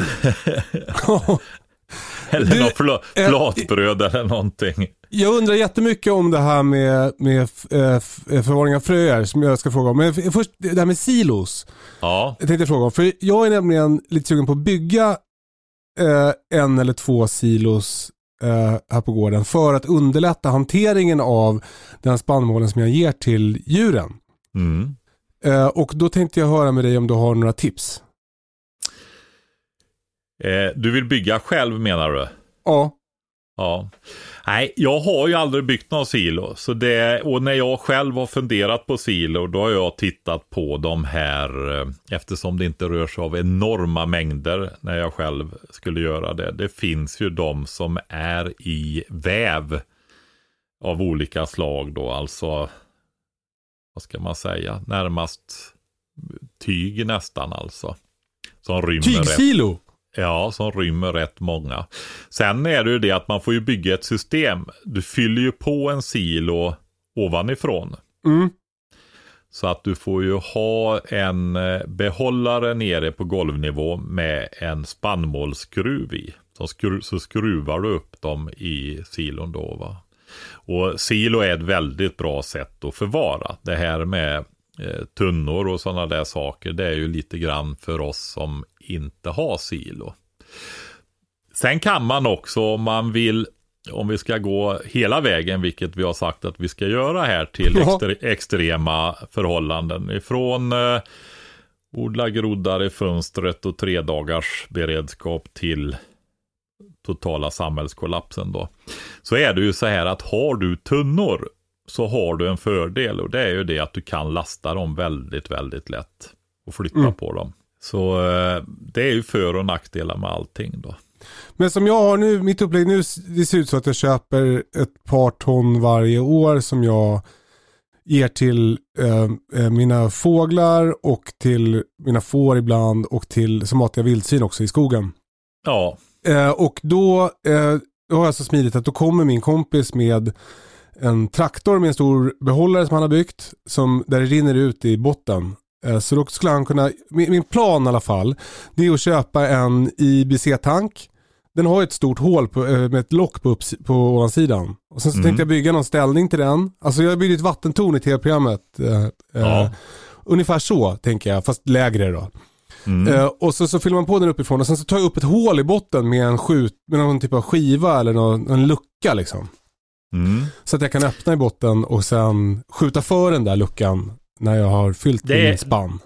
eller du, något fl flatbröd eller någonting. Jag undrar jättemycket om det här med, med äh, förvaring av fröer som jag ska fråga om. Men först det här med silos. Ja. Jag tänkte fråga om. För jag är nämligen lite sugen på att bygga äh, en eller två silos äh, här på gården för att underlätta hanteringen av den spannmålen som jag ger till djuren. Mm. Äh, och då tänkte jag höra med dig om du har några tips. Eh, du vill bygga själv menar du? Ja. Ja. Nej, jag har ju aldrig byggt någon silo. Så det, och när jag själv har funderat på silo, då har jag tittat på de här, eh, eftersom det inte rör sig av enorma mängder när jag själv skulle göra det. Det finns ju de som är i väv av olika slag då, alltså, vad ska man säga, närmast tyg nästan alltså. Som rymmer Tygsilo? Rätt. Ja, som rymmer rätt många. Sen är det ju det att man får ju bygga ett system. Du fyller ju på en silo ovanifrån. Mm. Så att du får ju ha en eh, behållare nere på golvnivå med en spannmålsskruv i. Så, skru så skruvar du upp dem i silon då. Va? Och silo är ett väldigt bra sätt att förvara. Det här med eh, tunnor och sådana där saker. Det är ju lite grann för oss som inte ha silo. Sen kan man också om man vill, om vi ska gå hela vägen, vilket vi har sagt att vi ska göra här till extre extrema förhållanden. Ifrån eh, odla groddar i fönstret och tre dagars beredskap till totala samhällskollapsen då. Så är det ju så här att har du tunnor så har du en fördel och det är ju det att du kan lasta dem väldigt, väldigt lätt och flytta mm. på dem. Så eh, det är ju för och nackdelar med allting då. Men som jag har nu, mitt upplägg nu, det ser ut så att jag köper ett par ton varje år som jag ger till eh, eh mina fåglar och till mina får ibland och till, som matar jag vildsvin också i skogen. Ja. Eh, och då, eh, då har jag så smidigt att då kommer min kompis med en traktor med en stor behållare som han har byggt. Som, där det rinner ut i botten. Eh, så då skulle han kunna, min plan i alla fall, det är att köpa en IBC-tank den har ett stort hål på, eh, med ett lock på, upps- på ovansidan. Och sen så Mm. tänkte jag bygga någon ställning till den. Alltså jag byggde ett vattentorn i tv-programmet. Eh, Ja. eh, ungefär så tänker jag, fast lägre då. Mm. Eh, och så, så fyller man på den uppifrån och sen så tar jag upp ett hål i botten med en skjut, med någon typ av skiva eller någon, en lucka liksom. Mm. Så att jag kan öppna i botten och sen skjuta för den där luckan när jag har fyllt Det min spann.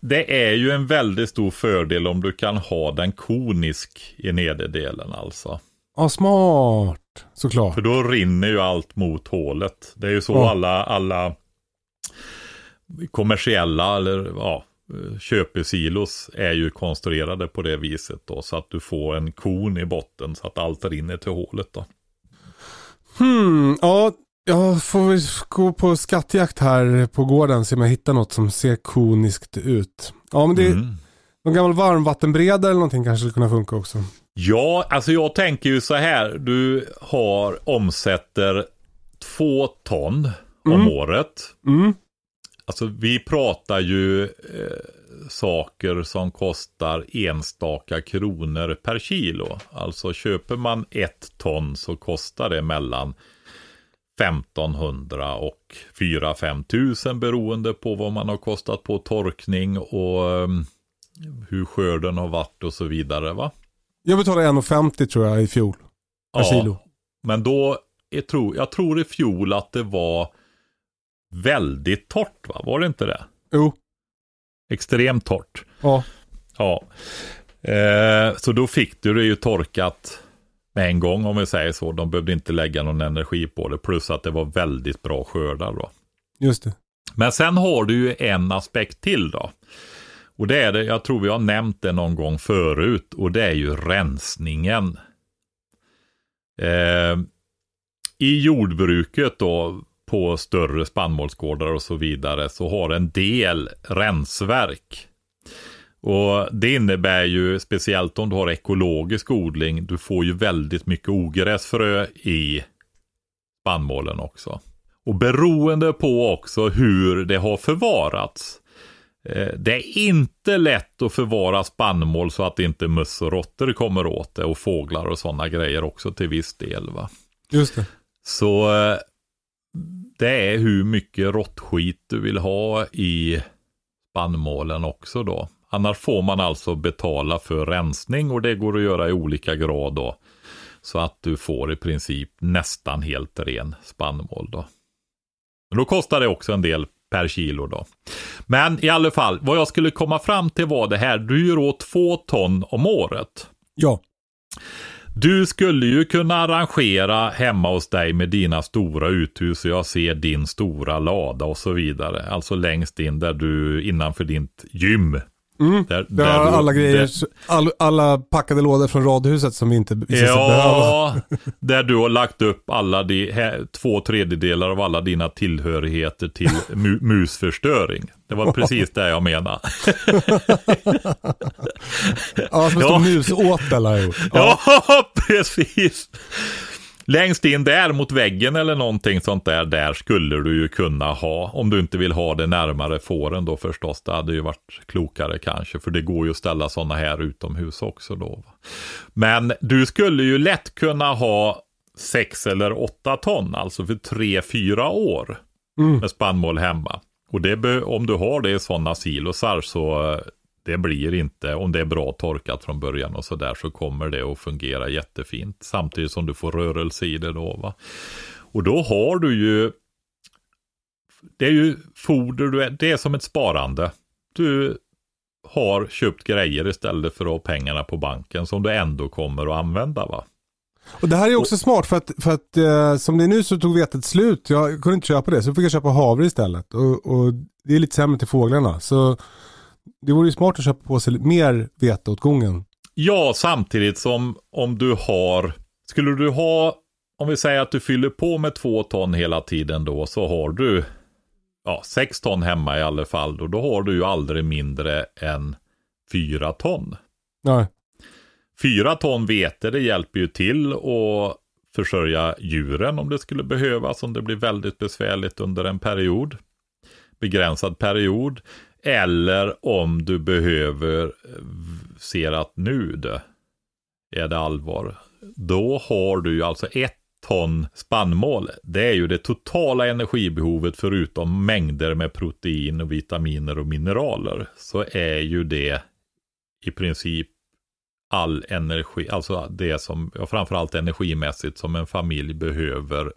Det är ju en väldigt stor fördel om du kan ha den konisk i nederdelen alltså. Ja, smart. Såklart. För då rinner ju allt mot hålet. Det är ju så Ja. alla, alla kommersiella eller ja, köpesilos är ju konstruerade på det viset då. Så att du får en kon i botten så att allt rinner till hålet då. Hmm, ja, jag får väl gå på skattjakt här på gården se om jag hittar något som ser koniskt ut. Ja, men det Mm. någon gammal varmvattenberedare eller någonting kanske skulle kunna funka också. Ja, alltså jag tänker ju så här. Du har omsätter två ton om året. Mm. Alltså vi pratar ju eh, saker som kostar enstaka kronor per kilo. Alltså köper man ett ton så kostar det mellan 1500 och 4-5 tusen beroende på vad man har kostat på torkning och eh, hur skörden har varit och så vidare va. Jag betalade 1,50 tror jag i fjol. Per kilo. Men då, jag tror, jag tror i fjol att det var väldigt torrt va, var det inte det? Jo. Extremt torrt. Ja. Ja. Eh, så då fick du det ju torkat med en gång om vi säger så. De behövde inte lägga någon energi på det. Plus att det var väldigt bra skördar då. Just det. Men sen har du ju en aspekt till då. Och det är det, jag tror vi har nämnt det någon gång förut. Och det är ju rensningen. Eh, I jordbruket då, på större spannmålsgårdar och så vidare, så har en del rensverk. Och det innebär ju, speciellt om du har ekologisk odling, du får ju väldigt mycket ogräsfrö i spannmålen också. Och beroende på också hur det har förvarats. Eh, Det är inte lätt att förvara spannmål så att inte möss och råttor kommer åt det och fåglar och sådana grejer också till viss del. Va? Just det. Så eh, det är hur mycket råttskit du vill ha i spannmålen också då. Annars får man alltså betala för rensning och det går att göra i olika grad då. Så att du får i princip nästan helt ren spannmål då. Men då kostar det också en del per kilo då. Men i alla fall, vad jag skulle komma fram till var det här. Du gör åt två ton om året. Ja. Du skulle ju kunna arrangera hemma hos dig med dina stora uthus och jag ser din stora lada och så vidare. Alltså längst in där du innanför ditt gym. Mm. Där, Det har du- alla grejer, där- all, alla packade lådor från radhuset som vi inte behöva. Ja, där du har lagt upp alla de, här, två tredjedelar av alla dina tillhörigheter till [laughs] mu, musförstöring. Det var precis det jag menade. Ja, som en Ja. stor musåtel har jag gjort. Ja, [laughs] precis. Längst in där mot väggen eller någonting sånt där, där skulle du ju kunna ha, om du inte vill ha det närmare fåren då förstås, det hade ju varit klokare kanske, för det går ju att ställa sådana här utomhus också då. Men du skulle ju lätt kunna ha sex eller åtta ton, alltså för tre, fyra år med spannmål hemma. Och det om du har det i sådana silosar så eh, det blir inte, om det är bra torkat från början och sådär så kommer det att fungera jättefint. Samtidigt som du får rörelse i det då va. Och då har du ju, det är ju foder, du är, det är som ett sparande. Du har köpt grejer istället för att ha pengarna på banken som du ändå kommer att använda va. Och det här är också smart för att, för att eh, som det är nu så tog vetet slut. Jag kunde inte köpa det så fick jag köpa havre istället. Och, och det är lite sämre till fåglarna. Så det vore ju smart att köpa på sig lite mer vete åt gången. Ja, samtidigt som om du har, skulle du ha, om vi säger att du fyller på med två ton hela tiden då, så har du ja, sex ton hemma i alla fall. Då, då har du ju aldrig mindre än fyra ton. Nej. Fyra ton vete, det hjälper ju till att försörja djuren om det skulle behövas, om det blir väldigt besvärligt under en period. Begränsad period. Eller om du behöver, ser att nu det, är det allvar. Då har du ju alltså ett ton spannmål. Det är ju det totala energibehovet förutom mängder med protein, och vitaminer och mineraler. Så är ju det i princip all energi, alltså det som, ja, framförallt energimässigt som en familj behöver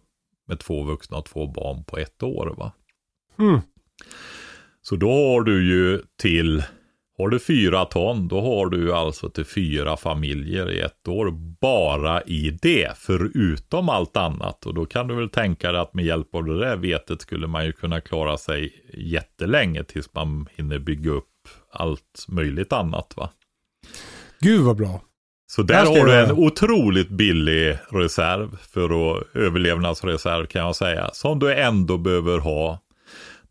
med två vuxna och två barn på ett år. va. Mm. Så då har du ju till, har du fyra ton, då har du alltså till fyra familjer i ett år bara i det, förutom allt annat. Och då kan du väl tänka dig att med hjälp av det där vetet skulle man ju kunna klara sig jättelänge tills man hinner bygga upp allt möjligt annat va. Gud vad bra. Så Där där har du en otroligt billig reserv för att överlevnadsreserv kan jag säga. Som du ändå behöver ha.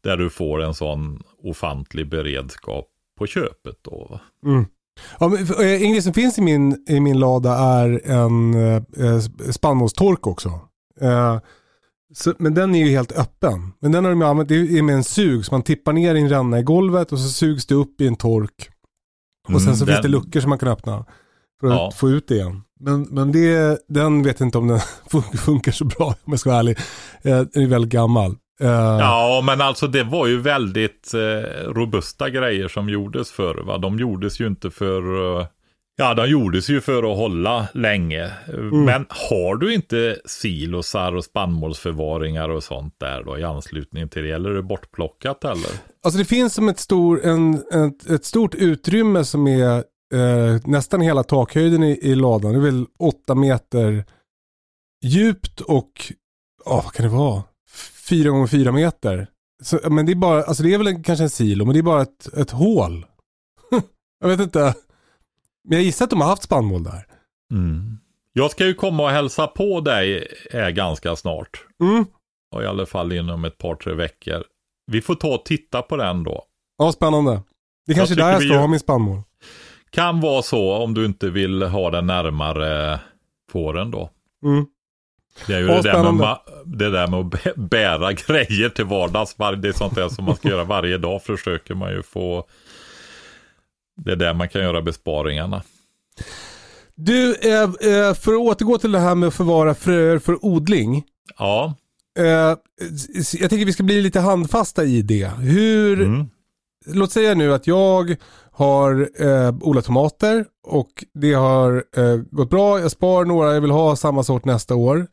Där du får en sån ofantlig beredskap på köpet då. va. Ja, men, för, eh, Ingrid, som finns i min, i min lada är en eh, spannmålstork också. Eh, så, men den är ju helt öppen. Men den har de använt, det är med en sug, så man tippar ner i en ränna i golvet och så sugs det upp i en tork. Och sen Mm, så den- finns det luckor som man kan öppna för att Ja. få ut det igen. Men, men det, den vet jag inte om den [laughs] fun- funkar så bra om jag ska vara ärlig. Den är väldigt gammal. Eh, Ja, men alltså det var ju väldigt eh, robusta grejer som gjordes förr. Va? De gjordes ju inte för... Eh, ja, de gjordes ju för att hålla länge. Eh, Men har du inte silosar och spannmålsförvaringar och sånt där då i anslutning till det? Eller är det bortplockat eller? Alltså det finns som ett, stor, en, ett, ett stort utrymme som är eh, nästan hela takhöjden i, i ladan. Det är väl åtta meter djupt och, ja vad kan det vara? Fyra gånger fyra meter. Så, men det är bara, alltså det är väl en, kanske en silo, men det är bara ett, ett hål. [laughs] jag vet inte. Men jag gissar att de har haft spannmål där. Mm. Jag ska ju komma och hälsa på dig eh, ganska snart. Mm. Och I alla fall inom ett par, tre veckor. Vi får ta och titta på den då. Ja, spännande. Det är kanske är där jag ska ha min spannmål. Kan vara så om du inte vill ha den närmare fåren då. Mm. Det är ju Ja, det, där med, det där med att bä- bära grejer till vardags. var- Det är sånt där som man ska göra varje dag. Försöker man ju få. Det är där man kan göra besparingarna. Du, eh, eh, för att återgå till det här med att förvara fröer för odling. Ja, Eh, jag tänker vi ska bli lite handfasta i det. Hur, mm. låt säga nu att jag har eh, odlat tomater och det har eh, gått bra. Jag spar några, jag vill ha samma sort nästa år.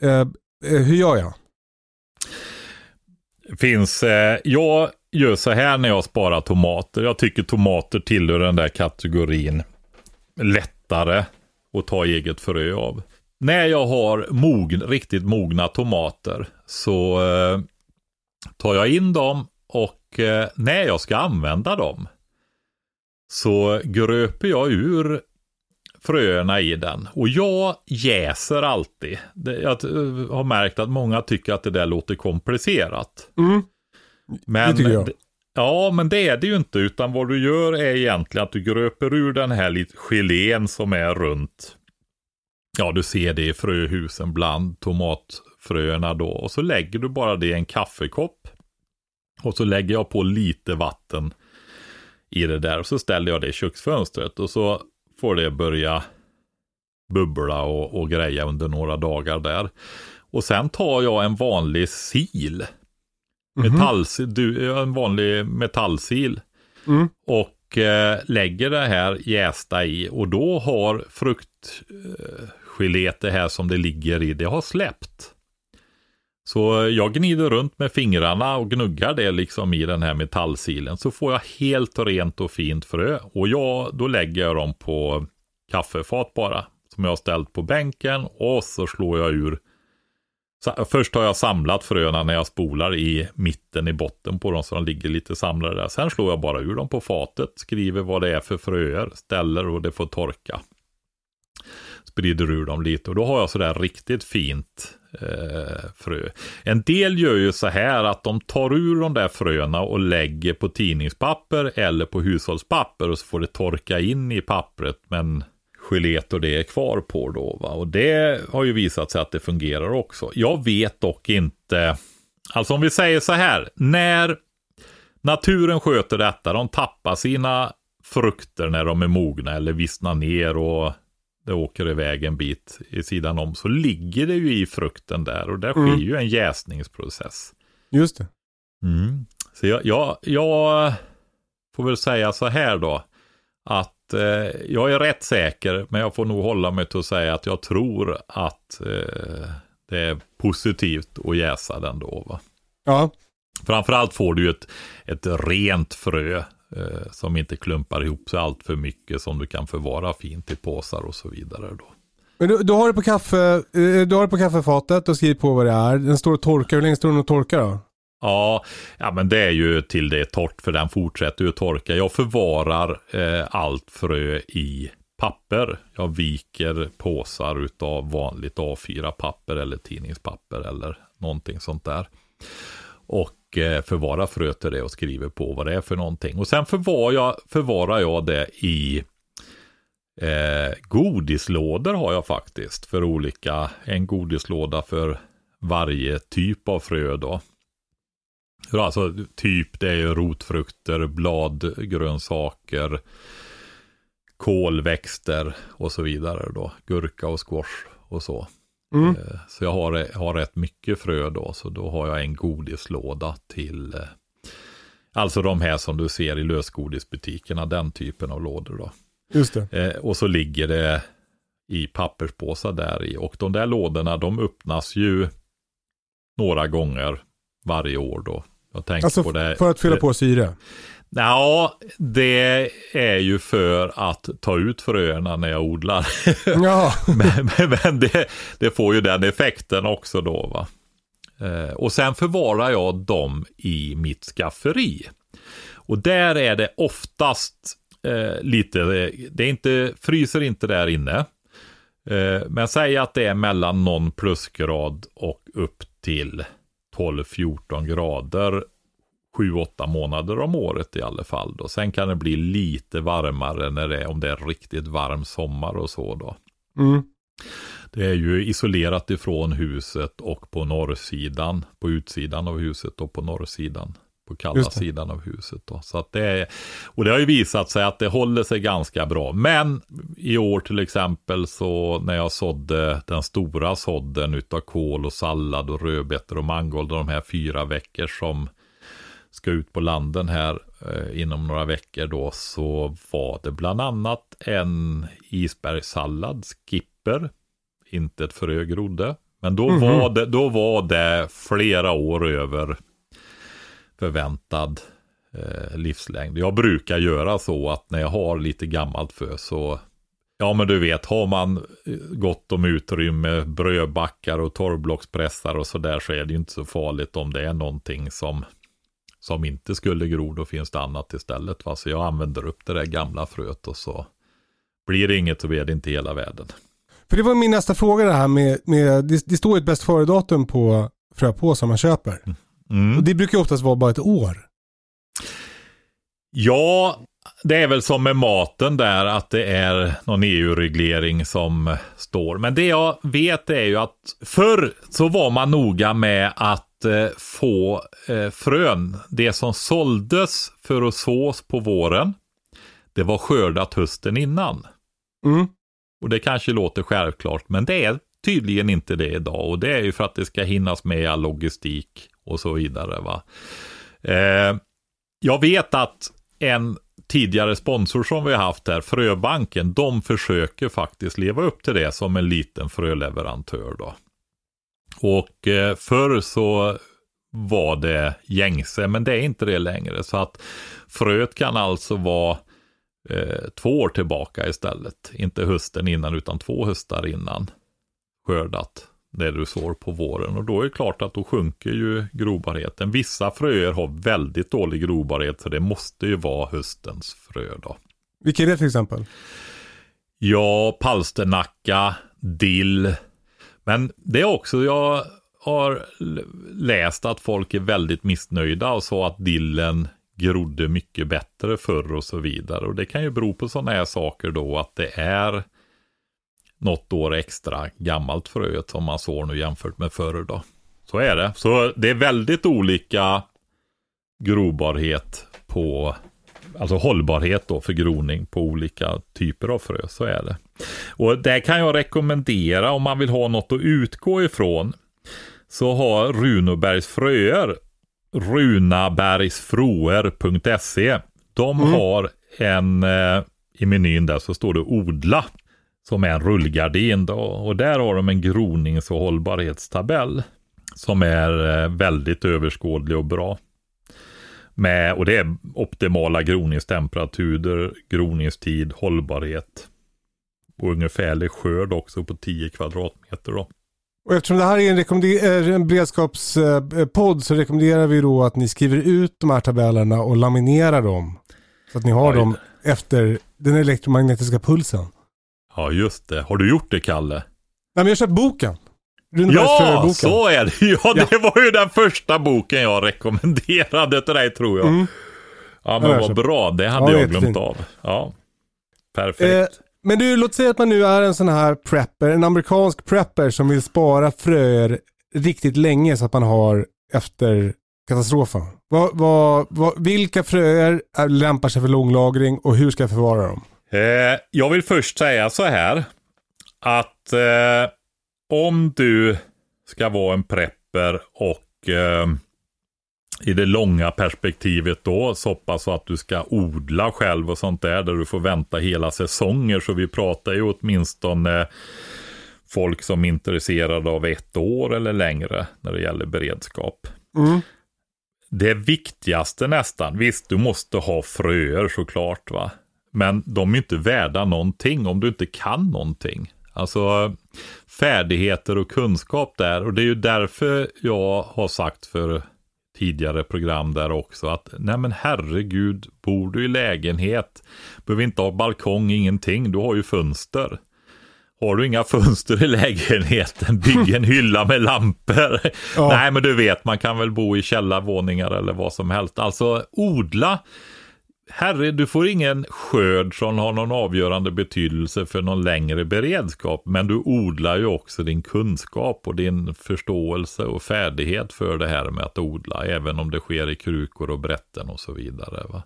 Eh, eh, hur gör jag? finns. Eh, jag gör så här när jag sparar tomater. Jag tycker tomater tillhör den där kategorin lättare att ta eget frö av. När jag har mogn, riktigt mogna tomater så eh, tar jag in dem och eh, när jag ska använda dem så gröper jag ur fröerna i den. Och jag jäser alltid. Jag eh, har märkt att många tycker att det där låter komplicerat. Mm. Men, Det tycker jag. Ja, men det är det ju inte. Utan vad du gör är egentligen att du gröper ur den här lite gelén som är runt. Ja, du ser det i fröhusen bland tomatfröerna då. Och så lägger du bara det i en kaffekopp. Och så lägger jag på lite vatten i det där. Och så ställer jag det i köksfönstret. Och så får det börja bubbla och, och greja under några dagar där. Och sen tar jag en vanlig sil. Metallsil, du, en vanlig metallsil. Mm. Och eh, lägger det här jästa i. Och då har fruktgelet, det här som det ligger i, det har släppt. Så jag gnider runt med fingrarna och gnuggar det liksom i den här metallsilen. Så får jag helt rent och fint frö. Och jag, då lägger jag dem på kaffefat bara. Som jag har ställt på bänken. Och så slår jag ur. Först har jag samlat fröna när jag spolar i mitten i botten på dem. Så de ligger lite samlade där. Sen slår jag bara ur dem på fatet. Skriver vad det är för fröer. Ställer och det får torka sprider ur dem lite och då har jag sådär riktigt fint eh, frö. En del gör ju så här att de tar ur de där fröna och lägger på tidningspapper eller på hushållspapper och så får det torka in i pappret men gelet och det är kvar på då. Va? Och det har ju visat sig att det fungerar också. Jag vet dock inte, alltså om vi säger så här, när naturen sköter detta, de tappar sina frukter när de är mogna eller vissnar ner och det åker iväg en bit i sidan om så ligger det ju i frukten där och där sker Mm. ju en jäsningsprocess. Just det. Mm. Så jag, jag, jag får väl säga så här då. Att eh, jag är rätt säker, men jag får nog hålla mig till att säga att jag tror att eh, det är positivt att jäsa den då. Va? Ja, Framförallt får du ju ett, ett rent frö eh, som inte klumpar ihop sig allt för mycket som du kan förvara fint i påsar och så vidare. Då. men du, du har det på kaffe, eh, du har det på kaffefatet och skriver på vad det är. Den står och torkar. Hur länge står den och torkar då? Ja, ja, men det är ju till det är torrt för den fortsätter ju att torka. Jag förvarar eh, allt frö i papper. Jag viker påsar utav vanligt A4-papper eller tidningspapper eller någonting sånt där. Och och eh, förvarar fröet till det och skriver på vad det är för någonting. Och sen förvar jag, förvarar jag det i eh, godislådor har jag faktiskt. För olika, en godislåda för varje typ av frö då. Alltså typ det är ju rotfrukter, bladgrönsaker, kolväxter och så vidare då. Gurka och squash och så. Mm. Eh, Så jag har, har rätt mycket frö då, så då har jag en godislåda till eh, Alltså de här som du ser i lösgodisbutikerna, den typen av lådor då. Just det. Eh, och så ligger det i papperspåsar där i. Och de där lådorna, de öppnas ju några gånger varje år då. Jag tänker Alltså på det. för att fylla på syre. Ja, det är ju för att ta ut fröerna när jag odlar. [laughs] Ja, men men, men det, det får ju den effekten också då. va. Eh, och sen förvarar jag dem i mitt skafferi. Och där är det oftast eh, lite, det är inte, fryser inte där inne. Eh, men säg att det är mellan någon plusgrad och upp till 12-14 grader 7-8 månader om året i alla fall. Då. Sen kan det bli lite varmare när det är, om det är riktigt varm sommar och så då. mm. Det är ju isolerat ifrån huset och på norrsidan, på utsidan av huset och på norrsidan, på kalla sidan av huset. Då. Så att det är, och det har ju visat sig att det håller sig ganska bra. Men i år till exempel så när jag sådde den stora sådden utav kål och sallad och rödbetor och mangold och de här fyra veckor som ska ut på landen här eh, inom några veckor då så var det bland annat en isbergssallad, skipper, inte ett frö grodde. Men då, var det, då var det flera år över förväntad eh, livslängd. Jag brukar göra så att när jag har lite gammalt frö så Ja men du vet, har man eh, gott om utrymme, brödbackar och torrblockspressar och sådär så är det ju inte så farligt om det är någonting som som inte skulle gro, då finns det annat istället. Va? Så jag använder upp det där gamla fröet och så blir det inget så blir det inte hela världen. För det var min nästa fråga det här med, med det, det står ju ett bäst före-datum på fröpåsar man köper. Mm. Och det brukar ju oftast vara bara ett år. Ja, det är väl som med maten där att det är någon EU-reglering som står. Men det jag vet är ju att förr så var man noga med att eh, få eh, frön, det som såldes för att sås på våren, det var skördat hösten innan. Mm. Och det kanske låter självklart, men det är tydligen inte det idag. Och det är ju för att det ska hinnas med all logistik och så vidare. Va? Eh, jag vet att en tidigare sponsor som vi har haft här, Fröbanken, de försöker faktiskt leva upp till det som en liten fröleverantör. Då. Och eh, förr så var det gängse, men det är inte det längre. Så att fröet kan alltså vara eh, två år tillbaka istället. Inte hösten innan utan två höstar innan skördat. Det du sår på våren. Och då är det klart att då sjunker ju grobarheten. Vissa fröer har väldigt dålig grobarhet så det måste ju vara höstens frö då. Vilka är det till exempel? Ja, palsternacka, dill. Men det är också, jag har läst att folk är väldigt missnöjda och sa att dillen grodde mycket bättre förr och så vidare. Och det kan ju bero på sådana här saker då att det är något år extra gammalt fröet som man sår nu jämfört med förr då. Så är det. Så det är väldigt olika grobarhet på, alltså hållbarhet då för groning på olika typer av frö. Så är det. Och det kan jag rekommendera om man vill ha något att utgå ifrån. Så har Runobergs fröer, runabergsfroer.se. De Mm. har en, eh, i menyn där så står det odla. Som är en rullgardin då. Och där har de en gronings och hållbarhetstabell. Som är eh, väldigt överskådlig och bra. Med, och det är optimala groningstemperaturer, groningstid, hållbarhet. Och ungefärlig skörd också på 10 kvadratmeter då. Och eftersom det här är en, rekommender- eh, en beredskapspodd så rekommenderar vi då att ni skriver ut de här tabellerna och laminerar dem. Så att ni har Oj. dem efter den elektromagnetiska pulsen. Ja, just det. Har du gjort det, Kalle? Nej men jag har köpt boken. Ja, så är det. [laughs] Ja, det var ju den första boken jag rekommenderade till dig, tror jag. Mm. Ja, Ja, men vad bra. Det hade Ja, jag glömt av. Ja, perfekt. Eh, men du, låt säga att man nu är en sån här prepper, en amerikansk prepper som vill spara fröer riktigt länge så att man har efter katastrofen. Vad, vad, vad, vilka fröer är, lämpar sig för långlagring och hur ska jag förvara dem? Eh, jag vill först säga så här. Att eh, om du ska vara en prepper och eh, i det långa perspektivet då så pass att du ska odla själv och sånt där där du får vänta hela säsonger. Så vi pratar ju åtminstone folk som är intresserade av ett år eller längre när det gäller beredskap. Mm. Det viktigaste nästan, visst du måste ha fröer såklart va. Men de är inte värda någonting om du inte kan någonting. Alltså färdigheter och kunskap där. Och det är ju därför jag har sagt för tidigare program där också att nej men herregud, bor du i lägenhet, behöver inte ha balkong, ingenting, du har ju fönster. Har du inga fönster i lägenheten, bygg en hylla med lampor. Ja. Nej, men du vet, man kan väl bo i källarvåningar eller vad som helst. Alltså odla. Herre, du får ingen skörd som har någon avgörande betydelse för någon längre beredskap. Men du odlar ju också din kunskap och din förståelse och färdighet för det här med att odla. Även om det sker i krukor och brätten och så vidare. Va?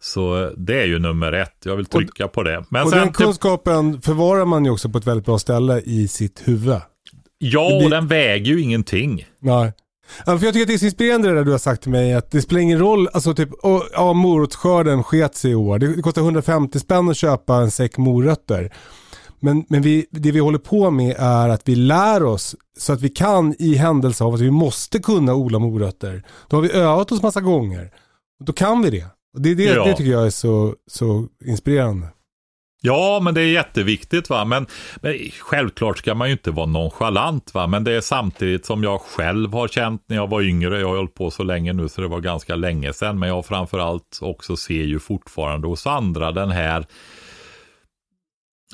Så det är ju nummer ett. Jag vill trycka på det. Men och sen den kunskapen förvarar man ju också på ett väldigt bra ställe i sitt huvud. Ja, och den väger ju ingenting. Nej. Ja, för jag tycker att det är så inspirerande det där du har sagt till mig att det spelar ingen roll, alltså typ, och, ja morotsskörden sket sig i år. Det, det kostar 150 spänn att köpa en säck morötter. Men, men vi, det vi håller på med är att vi lär oss så att vi kan i händelse av att vi måste kunna odla morötter. Då har vi övat oss massa gånger. Då kan vi det. Och det, det, Ja. det tycker jag är så, så inspirerande. Ja, men det är jätteviktigt va. Men, men självklart ska man ju inte vara nonchalant va. Men det är samtidigt som jag själv har känt när jag var yngre. Jag har hållit på så länge nu så det var ganska länge sedan. Men jag framförallt också ser ju fortfarande hos andra den här.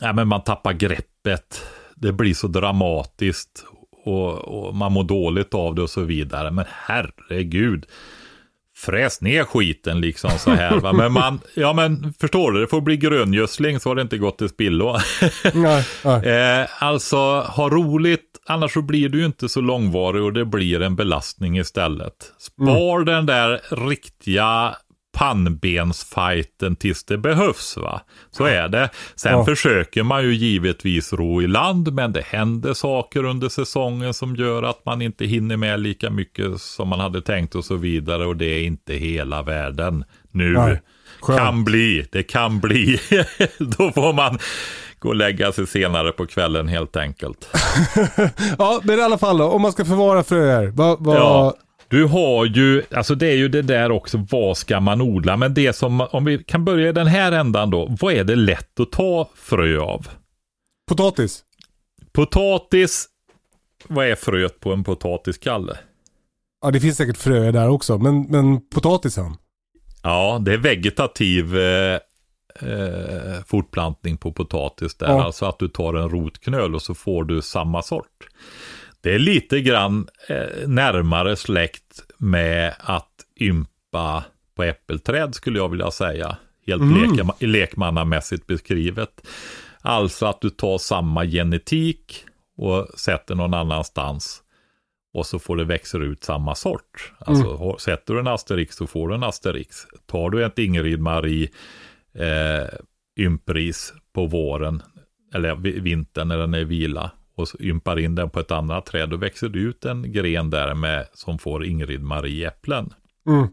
Ja, men man tappar greppet. Det blir så dramatiskt. Och, och man mår dåligt av det och så vidare. Men herregud fräs ner skiten liksom så här. Va? Men man, ja men förstår du, det får bli gröngödsling så har det inte gått till spillo. [laughs] Nej, nej. eh, alltså ha roligt, annars så blir du ju inte så långvarig och det blir en belastning istället. Spar den där riktiga pannbensfighten tills det behövs va. Så är det. Sen Ja. försöker man ju givetvis ro i land men det händer saker under säsongen som gör att man inte hinner med lika mycket som man hade tänkt och så vidare och det är inte hela världen nu. Nej. Skönt. Kan bli, det kan bli. [laughs] Då får man gå och lägga sig senare på kvällen helt enkelt. [laughs] Ja, men i alla fall då, om man ska förvara fröer. Vad, vad, Ja. Du har ju, alltså det är ju det där också, vad ska man odla? Men det som, om vi kan börja i den här ändan då, vad är det lätt att ta frö av? Potatis. Potatis, vad är fröet på en potatiskalle? Ja, det finns säkert fröer där också, men, men potatisen. Ja, det är vegetativ eh, eh, fortplantning på potatis där. Ja. Alltså att du tar en rotknöl och så får du samma sort. Det är lite grann eh, närmare släkt med att ympa på äppelträd skulle jag vilja säga. Helt lekma- lekmannamässigt beskrivet. Alltså att du tar samma genetik och sätter någon annanstans. Och så får det växa ut samma sort. Alltså har- sätter du en asterix så får du en asterix. Tar du ett Ingrid Marie eh, ympris på våren eller vintern när den är vila och ympar in den på ett annat träd, då växer det ut en gren där med som får Ingrid Marie-äpplen. Mm.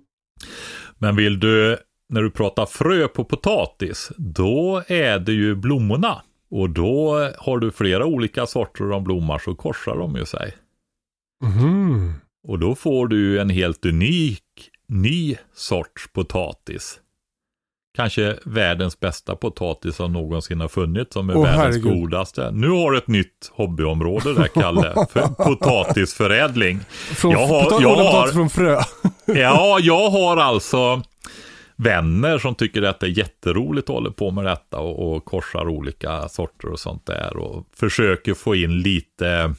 Men vill du, när du pratar frö på potatis, då är det ju blommorna. Och då har du flera olika sorter de blommar så korsar de ju sig. Mm. Och då får du en helt unik ny sorts potatis. Kanske världens bästa potatis som någonsin har funnits, som är Åh, världens herregud. godaste. Nu har du ett nytt hobbyområde där, Kalle. [laughs] för potatisförädling. Från, Jag har- jag har- potatis från frö. [laughs] Ja, [laughs] jag har alltså vänner som tycker att det är jätteroligt att hålla på med detta och, och korsar olika sorter och sånt där och försöker få in lite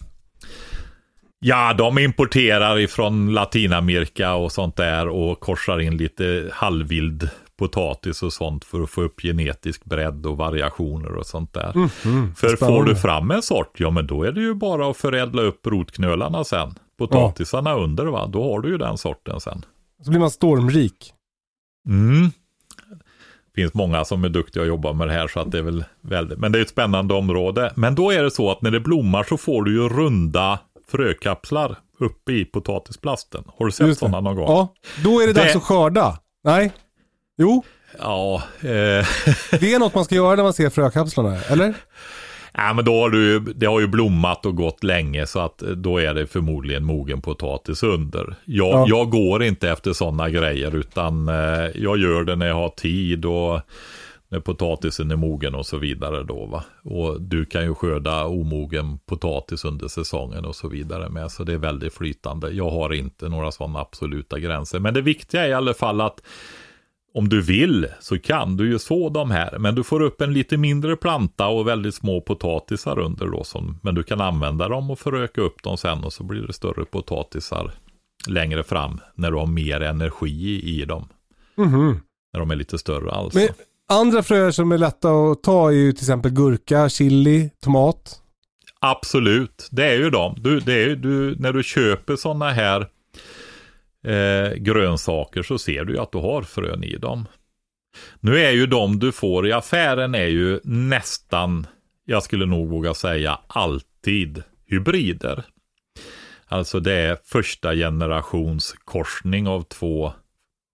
Ja, de importerar ifrån Latinamerika och sånt där och korsar in lite halvvild potatis och sånt för att få upp genetisk bredd och variationer och sånt där. för får spännande. du fram en sort, ja men då är det ju bara att förädla upp rotknölarna sen. Potatisarna under va, då har du ju den sorten sen. Så blir man stormrik. Mm. Det finns många som är duktiga att jobba med det här så att det är väl väldigt, men det är ett spännande område. Men då är det så att när det blommar så får du ju runda frökapslar uppe i potatisplasten. Har du sett sådana någon gång? Ja, då är det dags Det- att skörda. Nej? Jo, Ja, eh, det är något man ska göra när man ser frökapslarna, eller? ja men då har du, det har ju blommat och gått länge så att eh, då är det förmodligen mogen potatis under. Jag, Ja. jag går inte efter sådana grejer utan eh, jag gör det när jag har tid och när potatisen är mogen och så vidare då va. Och du kan ju skörda omogen potatis under säsongen och så vidare med. Så det är väldigt flytande. Jag har inte några sådana absoluta gränser. Men det viktiga är i alla fall att om du vill så kan du ju så de här. Men du får upp en lite mindre planta och väldigt små potatisar under då. Som, men du kan använda dem och föröka upp dem sen och så blir det större potatisar längre fram. När du har mer energi i dem. Mhm. När de är lite större alltså. Men andra fröer som är lätta att ta är ju till exempel gurka, chili, tomat. Absolut, det är ju de. Du, det är ju, du, när du köper sådana här eh, grönsaker så ser du ju att du har frön i dem. Nu är ju de du får i affären är ju nästan, jag skulle nog våga säga alltid hybrider. Alltså det är första generations korsning av två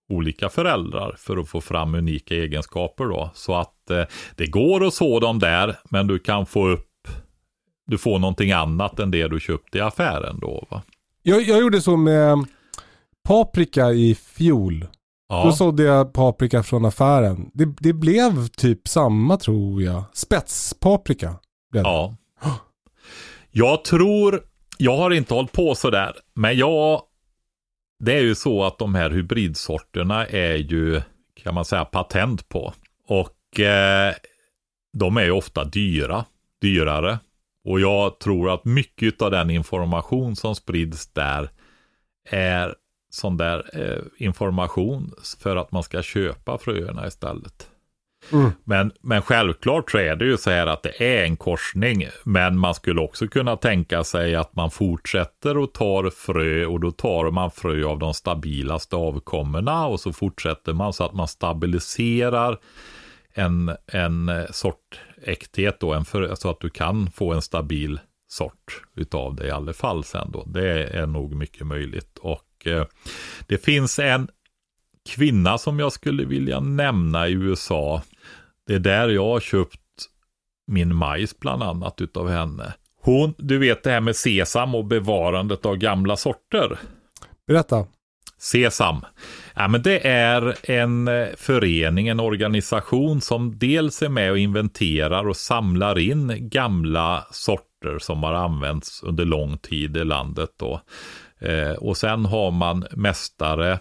olika föräldrar för att få fram unika egenskaper då. Så att eh, det går att så dem där, men du kan få upp du får någonting annat än det du köpte i affären då va? Jag, jag gjorde så med paprika i fjol. Då Ja, sådde jag paprika från affären. Det, det blev typ samma tror jag. Spetspaprika. blev det. ja. Jag tror, jag har inte hållit på sådär, men jag, det är ju så att de här hybridsorterna är ju, kan man säga, patent på. Och eh, de är ju ofta dyra, dyrare. Och jag tror att mycket av den information som sprids där är sån där eh, information för att man ska köpa fröerna istället. Mm. Men, men självklart så är det ju så här att det är en korsning. Men man skulle också kunna tänka sig att man fortsätter och tar frö och då tar man frö av de stabilaste avkommorna och så fortsätter man så att man stabiliserar en, en eh, sort äkthet då, en för, så att du kan få en stabil sort utav det i alla fall sen då. Det är nog mycket möjligt. Och eh, det finns en kvinna som jag skulle vilja nämna i USA. Det är där jag har köpt min majs bland annat utav henne. Hon, du vet det här med sesam och bevarandet av gamla sorter. Berätta. Sesam. Ja, men det är en eh, förening, en organisation som dels är med och inventerar och samlar in gamla sorter som har använts under lång tid i landet. Då. Eh, och sen har man mästare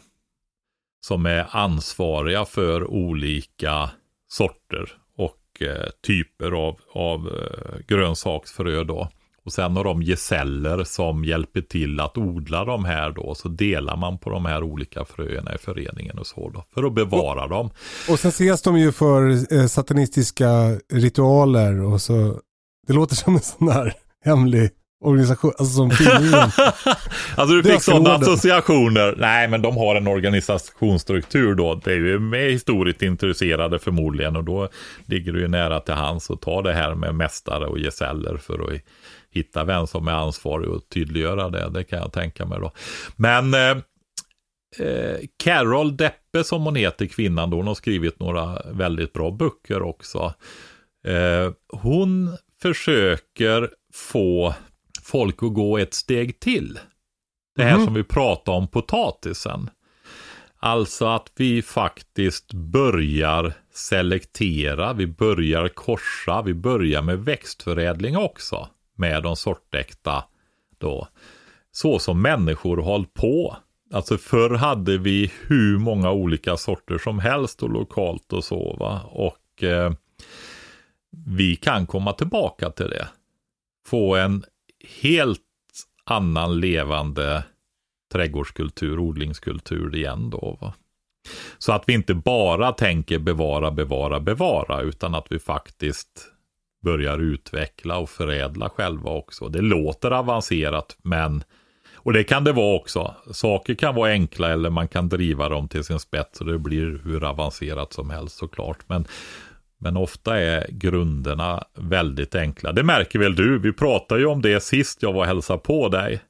som är ansvariga för olika sorter och eh, typer av, av eh, grönsaksfrö. Då. Och sen har de gesäller som hjälper till att odla de här då. Så delar man på de här olika fröerna i föreningen och så då. För att bevara dem. Och sen ses de ju för eh, satanistiska ritualer och så. Det låter som en sån här hemlig organisation, alltså som tidningen. [laughs] Alltså du fick sådana associationer. Nej, men de har en organisationsstruktur då. Det är ju med historiskt intresserade förmodligen och då ligger det ju nära till hands att ta det här med mästare och gesäller för att hitta vem som är ansvarig och tydliggöra det. Det kan jag tänka mig då. Men eh, eh, Carol Deppe som hon heter, kvinnan då, hon har skrivit några väldigt bra böcker också. Eh, hon försöker få folk att gå ett steg till. Det här som vi pratade om potatisen. Alltså att vi faktiskt börjar selektera, vi börjar korsa, vi börjar med växtförädling också. Med de sortäkta då. Så som människor har hållit på. Alltså förr hade vi hur många olika sorter som helst och lokalt och så va. Och eh, vi kan komma tillbaka till det. Få en helt annan levande trädgårdskultur, odlingskultur igen då. Va? Så att vi inte bara tänker bevara, bevara, bevara, utan att vi faktiskt börjar utveckla och förädla själva också. Det låter avancerat, men och det kan det vara också. Saker kan vara enkla eller man kan driva dem till sin spets och det blir hur avancerat som helst såklart. Men, men ofta är grunderna väldigt enkla. Det märker väl du? Vi pratade ju om det sist jag var och hälsade på dig.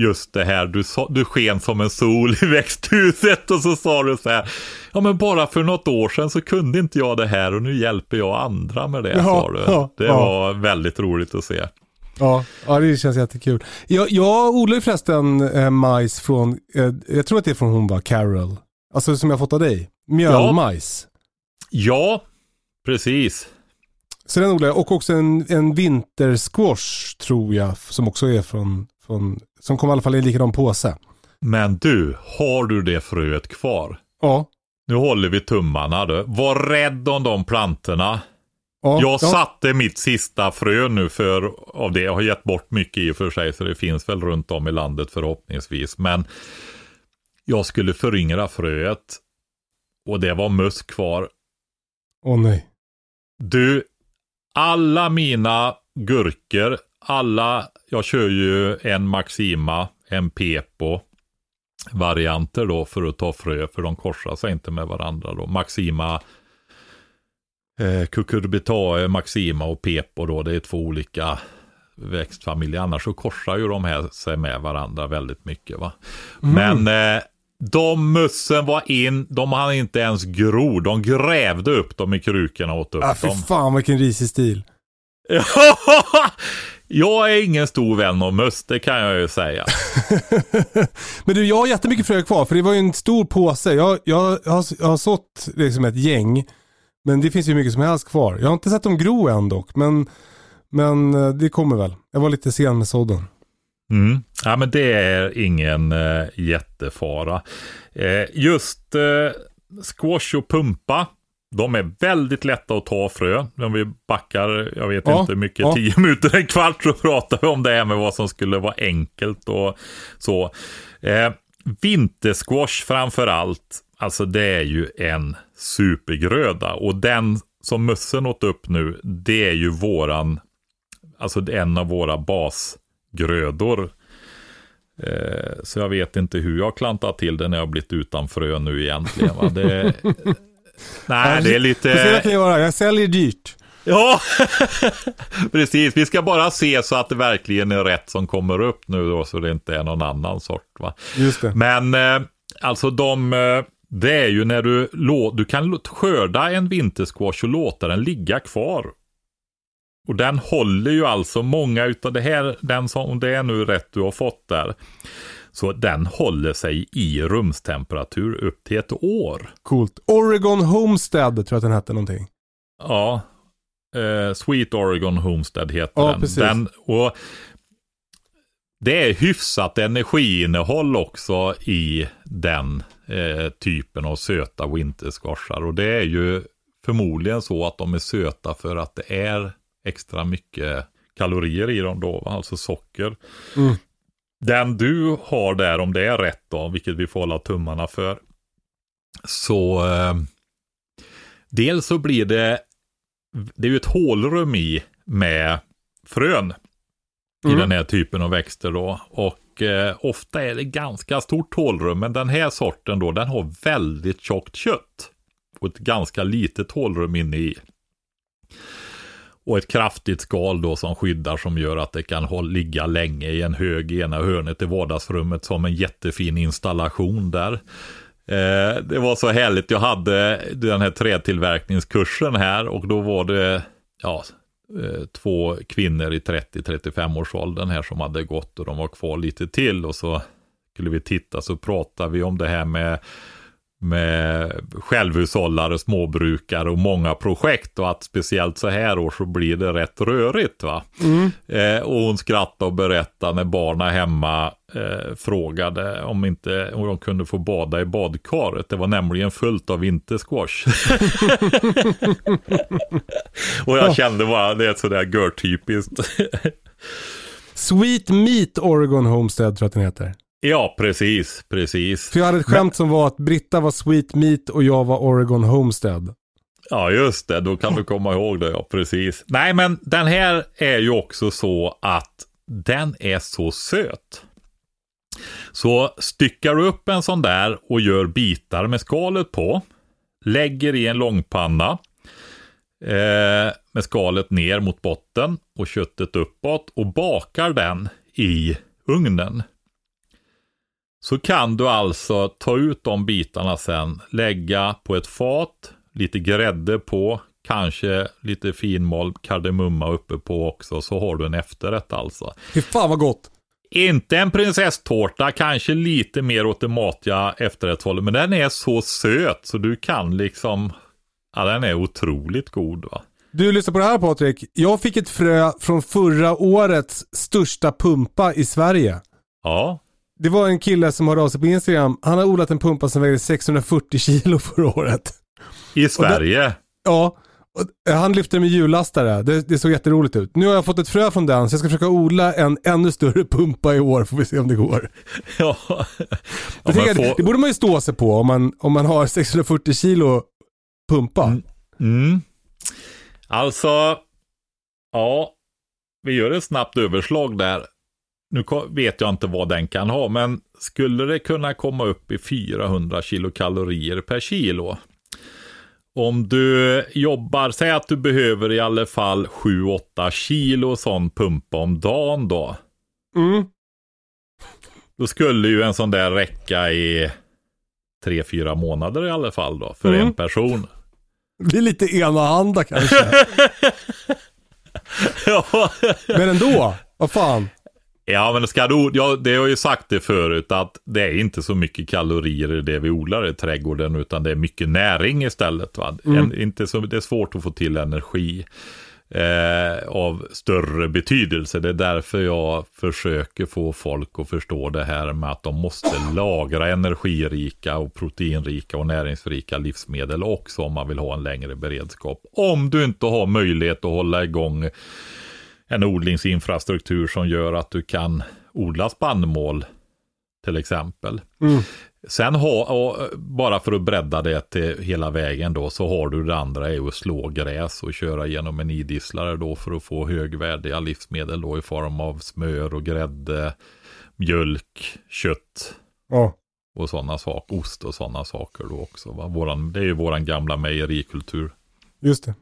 Just det här, du, sa, du sken som en sol i [laughs] växthuset och så sa du så här. Ja men bara för något år sedan så kunde inte jag det här och nu hjälper jag andra med det. Ja, sa du. ja, det ja. var väldigt roligt att se. Ja, ja, det känns jättekul. Jag, jag odlar ju förresten eh, majs från, eh, jag tror att det är från hon var Carol. Alltså som jag fått av dig. Mjölmajs. Ja, precis. Så den odlar jag. Och också en, en vintersquash tror jag. Som också är från, från som kommer i alla fall i en likadan påse. Men du, har du det fröet kvar? Ja. Nu håller vi tummarna du. Var rädd om de plantorna. ja Jag ja. satte mitt sista frö nu för av det. Jag har gett bort mycket i och för sig så det finns väl runt om i landet förhoppningsvis. Men jag skulle föryngra fröet och det var möss kvar. Åh nej. Du, alla mina gurkor, alla, jag kör ju en Maxima, en Pepo varianter då för att ta frö, för de korsar sig inte med varandra då. Maxima, eh, Cucurbitae, Maxima och Pepo då, det är två olika växtfamiljer. Annars så korsar ju de här sig med varandra väldigt mycket va. Men eh, de mössen var in, de hann inte ens gro. De grävde upp dem i krukorna och åt upp Ah, fy dem. fan vilken risig stil. [laughs] jag är ingen stor vän av möss, det kan jag ju säga. [laughs] Men du, jag har jättemycket frö kvar för det var ju en stor påse. Jag, jag, har, jag har sått liksom ett gäng. Men det finns ju mycket som helst kvar. Jag har inte sett dem gro än dock. Men, men eh, det kommer väl. Jag var lite sen med sådden. Mm. Ja, men det är ingen eh, jättefara. Eh, just eh, squash och pumpa, de är väldigt lätta att ta frö. Om vi backar, jag vet Ja, inte hur mycket, ja. tio [laughs] minuter, en kvart så pratar vi om det här med vad som skulle vara enkelt och så. Eh, vintersquash framför allt, alltså det är ju en supergröda och den som mössen åt upp nu, det är ju våran, alltså en av våra basgrödor. Eh, så jag vet inte hur jag klantat till det när jag blivit utan frö nu egentligen. Va? Det, [laughs] nej, det är Får se vad jag lite... göra. Jag säljer dyrt. Ja, [laughs] precis. Vi ska bara se så att det verkligen är rätt som kommer upp nu då, så det inte är någon annan sort. Va? Just det. Men eh, alltså de, eh, det är ju när du, lå, du kan skörda en vintersquash och låta den ligga kvar. Och den håller ju alltså många utav det här, den som, om det är nu rätt du har fått där. Så den håller sig i rumstemperatur upp till ett år. Coolt. Oregon Homestead tror jag att den hette någonting. Ja. Eh, Sweet Oregon Homestead heter Ja, den. precis. den. Och det är hyfsat energiinnehåll också i den eh, typen av söta wintersquashar. Och det är ju förmodligen så att de är söta för att det är extra mycket kalorier i dem då, alltså socker. Mm. Den du har där, om det är rätt då, vilket vi får hålla tummarna för, så eh, dels så blir det, det är ju ett hålrum i med frön. i den här typen av växter då. Och eh, ofta är det ganska stort hålrum, men den här sorten då, den har väldigt tjockt kött. Och ett ganska litet hålrum inne i. Och ett kraftigt skal då som skyddar som gör att det kan ligga länge i en hög i ena hörnet i vardagsrummet som en jättefin installation där. Eh, det var så härligt, jag hade den här trätillverkningskursen här och då var det ja, eh, två kvinnor i 30-35 års åldern här som hade gått och de var kvar lite till och så skulle vi titta så pratade vi om det här med med självhushållare, småbrukare och många projekt och att speciellt så här år så blir det rätt rörigt. va. Mm. Eh, och hon skrattade och berättade när barnen hemma eh, frågade om inte om de kunde få bada i badkaret. Det var nämligen fullt av vintersquash. [laughs] och jag kände bara, det är sådär görtypiskt. Sweet Meat Oregon Homestead tror jag att den heter. Ja, precis, precis. För jag hade ett skämt som var att Britta var Sweet Meat och jag var Oregon Homestead. Ja, just det. Då kan du komma ihåg det, ja. Precis. Nej, men den här är ju också så att den är så söt. Så styckar du upp en sån där och gör bitar med skalet på. Lägger i en långpanna. Eh, med skalet ner mot botten och köttet uppåt och bakar den i ugnen. Så kan du alltså ta ut de bitarna sen, lägga på ett fat, lite grädde på, kanske lite finmald kardemumma uppe på också, så har du en efterrätt alltså. Fy fan vad gott. Inte en prinsesstårta, kanske lite mer åt det matiga efterrättshållet, men den är så söt så du kan liksom, ja den är otroligt god va. Du lyssnar på det här Patrik. Jag fick ett frö från förra årets största pumpa i Sverige. Ja, Det var en kille som hörde av sig på Instagram. Han har odlat en pumpa som vägde 640 kilo förra året. i Sverige. Ja, och han lyfte med hjullastare. Det, det såg jätteroligt ut. Nu har jag fått ett frö från den så jag ska försöka odla en ännu större pumpa i år. Får vi se om det går. Ja. [laughs] ja Jag tänker, men att få- Det borde man ju stå sig på om man, om man har 640 kilo pumpa. Mm. Alltså, ja, vi gör ett snabbt överslag där. Nu vet jag inte vad den kan ha, men skulle det kunna komma upp i 400 kilokalorier per kilo? Om du jobbar, säg att du behöver i alla fall 7-8 kilo sån pumpa om dagen då. Mm. Då skulle ju en sån där räcka i 3-4 månader i alla fall då, för Mm. en person. Det blir lite enahanda kanske. [laughs] ja. Men ändå, vad fan. Ja, men ska du, ja, det har jag ju sagt det förut att det är inte så mycket kalorier i det vi odlar i trädgården utan det är mycket näring istället. Va? En, inte så, det är svårt att få till energi eh, av större betydelse. Det är därför jag försöker få folk att förstå det här med att de måste lagra energirika och proteinrika och näringsrika livsmedel också om man vill ha en längre beredskap. Om du inte har möjlighet att hålla igång en odlingsinfrastruktur som gör att du kan odla spannmål till exempel. Sen ha, och bara för att bredda det till hela vägen då, så har du det andra är att slå gräs och köra genom en idisslare då för att få högvärdiga livsmedel då i form av smör och grädde, mjölk, kött Ja. och sådana saker, ost och sådana saker då också. Va? Våran, det är ju våran gamla mejerikultur. Just det.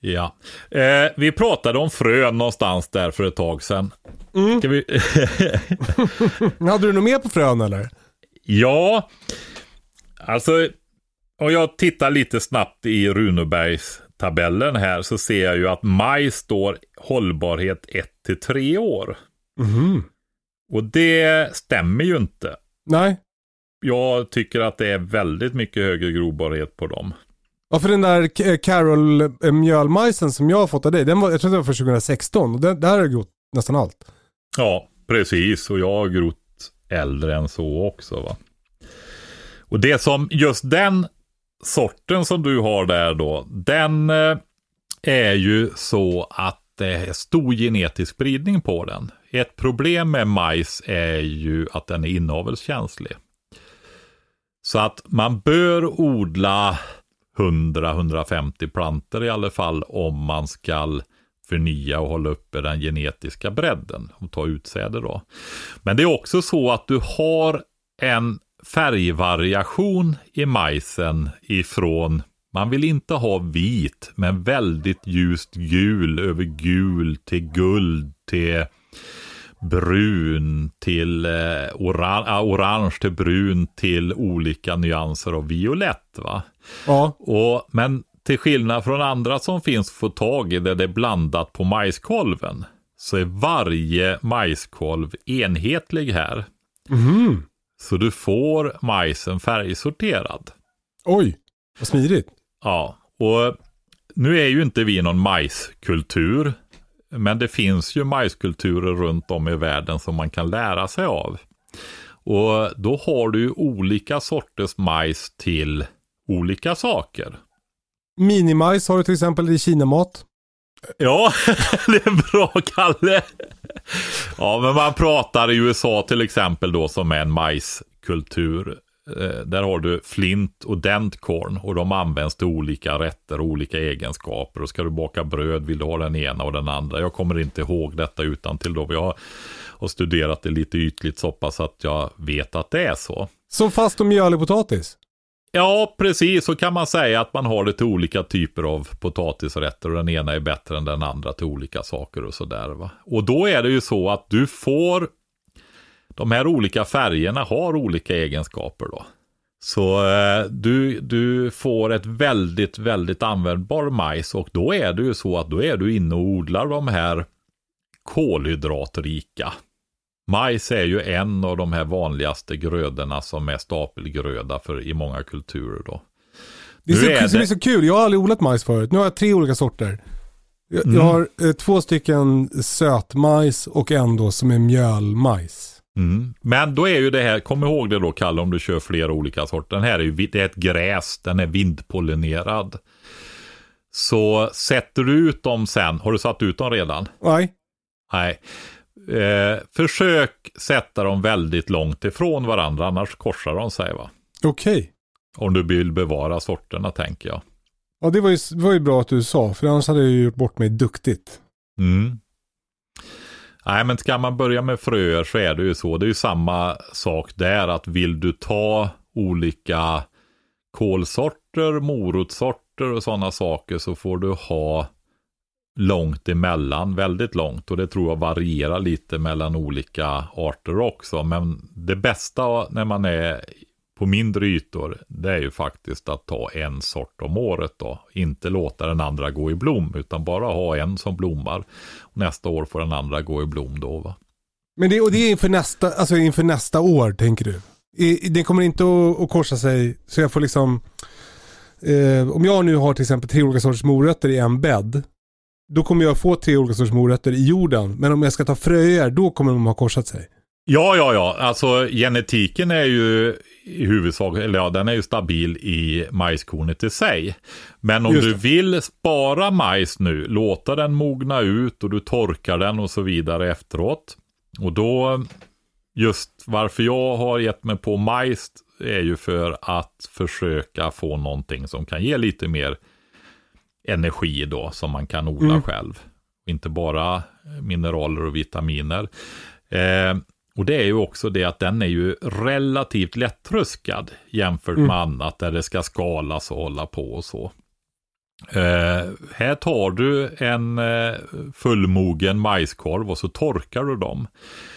Ja, eh, vi pratade om frön någonstans där för ett tag sedan. Ska vi... [laughs] Hade du något mer på frön eller? ja, alltså om jag tittar lite snabbt i Runebergs tabellen här så ser jag ju att maj står hållbarhet 1 till 3 år. Och det stämmer ju inte. Nej. Jag tycker att det är väldigt mycket högre grobarhet på dem. Ja för den där eh, Carol eh, mjölmajsen som jag har fått av dig, den var, jag tror det var från 2016 och den, där har jag gjort nästan allt. Ja, precis. Och jag har grott äldre än så också. Va? Och det som, just den sorten som du har där då, den eh, är ju så att det är stor genetisk spridning på den. Ett problem med majs är ju att den är inavelskänslig. Så att man bör odla 100-150 planter i alla fall om man ska förnya och hålla uppe den genetiska bredden och ta utsäde då. Men det är också så att du har en färgvariation i majsen ifrån man vill inte ha vit, men väldigt ljust gul över gul till guld till brun till eh, oran ah, orange till brun till olika nyanser av violett. Va? Ja. Och, men till skillnad från andra som finns att få tag i där det är blandat på majskolven så är varje majskolv enhetlig här. Mhm. Så du får majsen färgsorterad. Oj, vad smidigt. Ja, och nu är ju inte vi någon majskultur. Men det finns ju majskulturer runt om i världen som man kan lära sig av. Och då har du ju olika sorters majs till olika saker. Minimajs har du till exempel i Kinamat. Ja, [laughs] det är bra Kalle. Ja, men man pratar i USA till exempel då som är en majskultur. Eh, där har du flint och dentkorn och de används till olika rätter och olika egenskaper. Och ska du baka bröd vill du ha den ena och den andra. Jag kommer inte ihåg detta utan till då. Jag har studerat det lite ytligt så pass att jag vet att det är så. Så fast och mjölig potatis? Ja, precis. Så kan man säga att man har det till olika typer av potatisrätter och den ena är bättre än den andra till olika saker och sådär. Och då är det ju så att du får de här olika färgerna har olika egenskaper då. Så eh, du, du får ett väldigt, väldigt användbar majs och då är det ju så att då är du inne och odlar de här kolhydratrika. Majs är ju en av de här vanligaste grödorna som är stapelgröda för i många kulturer då. Det är, så, är det... det- är så kul, jag har aldrig odlat majs förut. Nu har jag tre olika sorter. Jag, Mm. jag har eh, två stycken sötmajs och en då som är mjölmajs. Mm. Men då är ju det här, kom ihåg det då Kalle om du kör flera olika sorter. Den här är ju det är ett gräs, den är vindpollinerad. Så sätter du ut dem sen, har du satt ut dem redan? Nej, Nej. Eh, försök sätta dem väldigt långt ifrån varandra, annars korsar de sig va? okej. Om du vill bevara sorterna tänker jag. Ja det var, ju, det var ju bra att du sa, för annars hade jag ju gjort bort mig duktigt. Mm. Nej, men ska man börja med fröer så är det ju så. Det är ju samma sak där, att vill du ta olika kolsorter, morotsorter och sådana saker så får du ha långt emellan, väldigt långt. Och det tror jag varierar lite mellan olika arter också. Men det bästa när man är på mindre ytor, det är ju faktiskt att ta en sort om året då. Inte låta den andra gå i blom, utan bara ha en som blommar. Nästa år får den andra gå i blom då va. Men det, och det är inför nästa, alltså inför nästa år tänker du? I, det kommer inte att, att korsa sig så jag får liksom, eh, om jag nu har till exempel tre olika sorters morötter i en bädd, då kommer jag få tre olika sorters morötter i jorden. Men om jag ska ta fröer, då kommer de ha korsat sig. Ja, ja, ja. Alltså genetiken är ju i huvudsak, eller ja, den är ju stabil i majskornet i sig. Men om du vill spara majs nu, låta den mogna ut och du torkar den och så vidare efteråt. Och då, just varför jag har gett mig på majs är ju för att försöka få någonting som kan ge lite mer energi då, som man kan odla Mm. själv. Inte bara mineraler och vitaminer. Eh, och det är ju också det att den är ju relativt lättruskad jämfört med annat där det ska skalas och hålla på och så. Eh, här tar du en eh, fullmogen majskorv och så torkar du dem.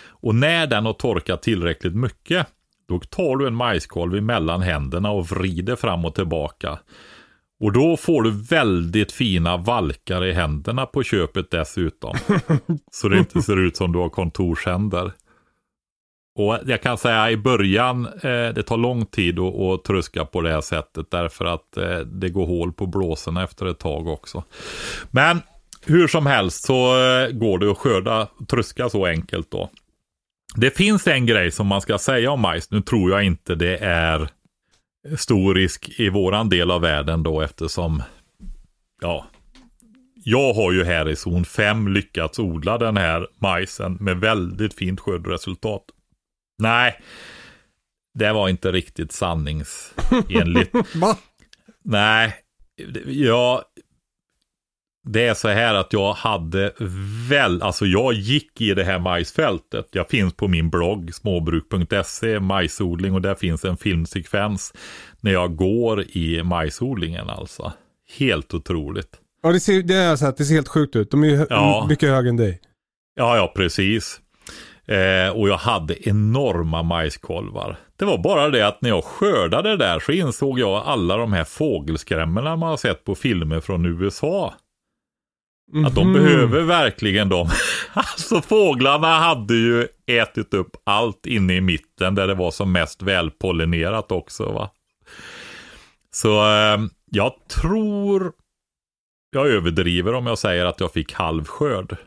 Och när den har torkat tillräckligt mycket, då tar du en majskolv emellan händerna och vrider fram och tillbaka. Och då får du väldigt fina valkar i händerna på köpet dessutom. [laughs] Så det inte ser ut som du har kontorshänder. Och jag kan säga i början, eh, det tar lång tid att, att truska på det här sättet därför att eh, det går hål på blåsorna efter ett tag också. Men hur som helst så eh, går det att skörda, truska så enkelt då. Det finns en grej som man ska säga om majs. Nu tror jag inte det är stor risk i våran del av världen då eftersom, ja, jag har ju här i zon 5 lyckats odla den här majsen med väldigt fint skördresultat. Nej, det var inte riktigt sanningsenligt. [laughs] Va? Nej, jag, det är så här att jag hade väl, alltså jag gick i det här majsfältet. Jag finns på min blogg småbruk.se, majsodling och där finns en filmsekvens när jag går i majsodlingen alltså. Helt otroligt. Ja, det ser, det är så att det ser helt sjukt ut. De är ju Ja. mycket högre än dig. Ja, ja, precis. Eh, och jag hade enorma majskolvar. Det var bara det att när jag skördade där så insåg jag alla de här fågelskrämmorna man har sett på filmer från USA. Att de Mhm. behöver verkligen dem. [laughs] Alltså fåglarna hade ju ätit upp allt inne i mitten där det var som mest välpollinerat också. va. Så eh, jag tror jag överdriver om jag säger att jag fick halvskörd.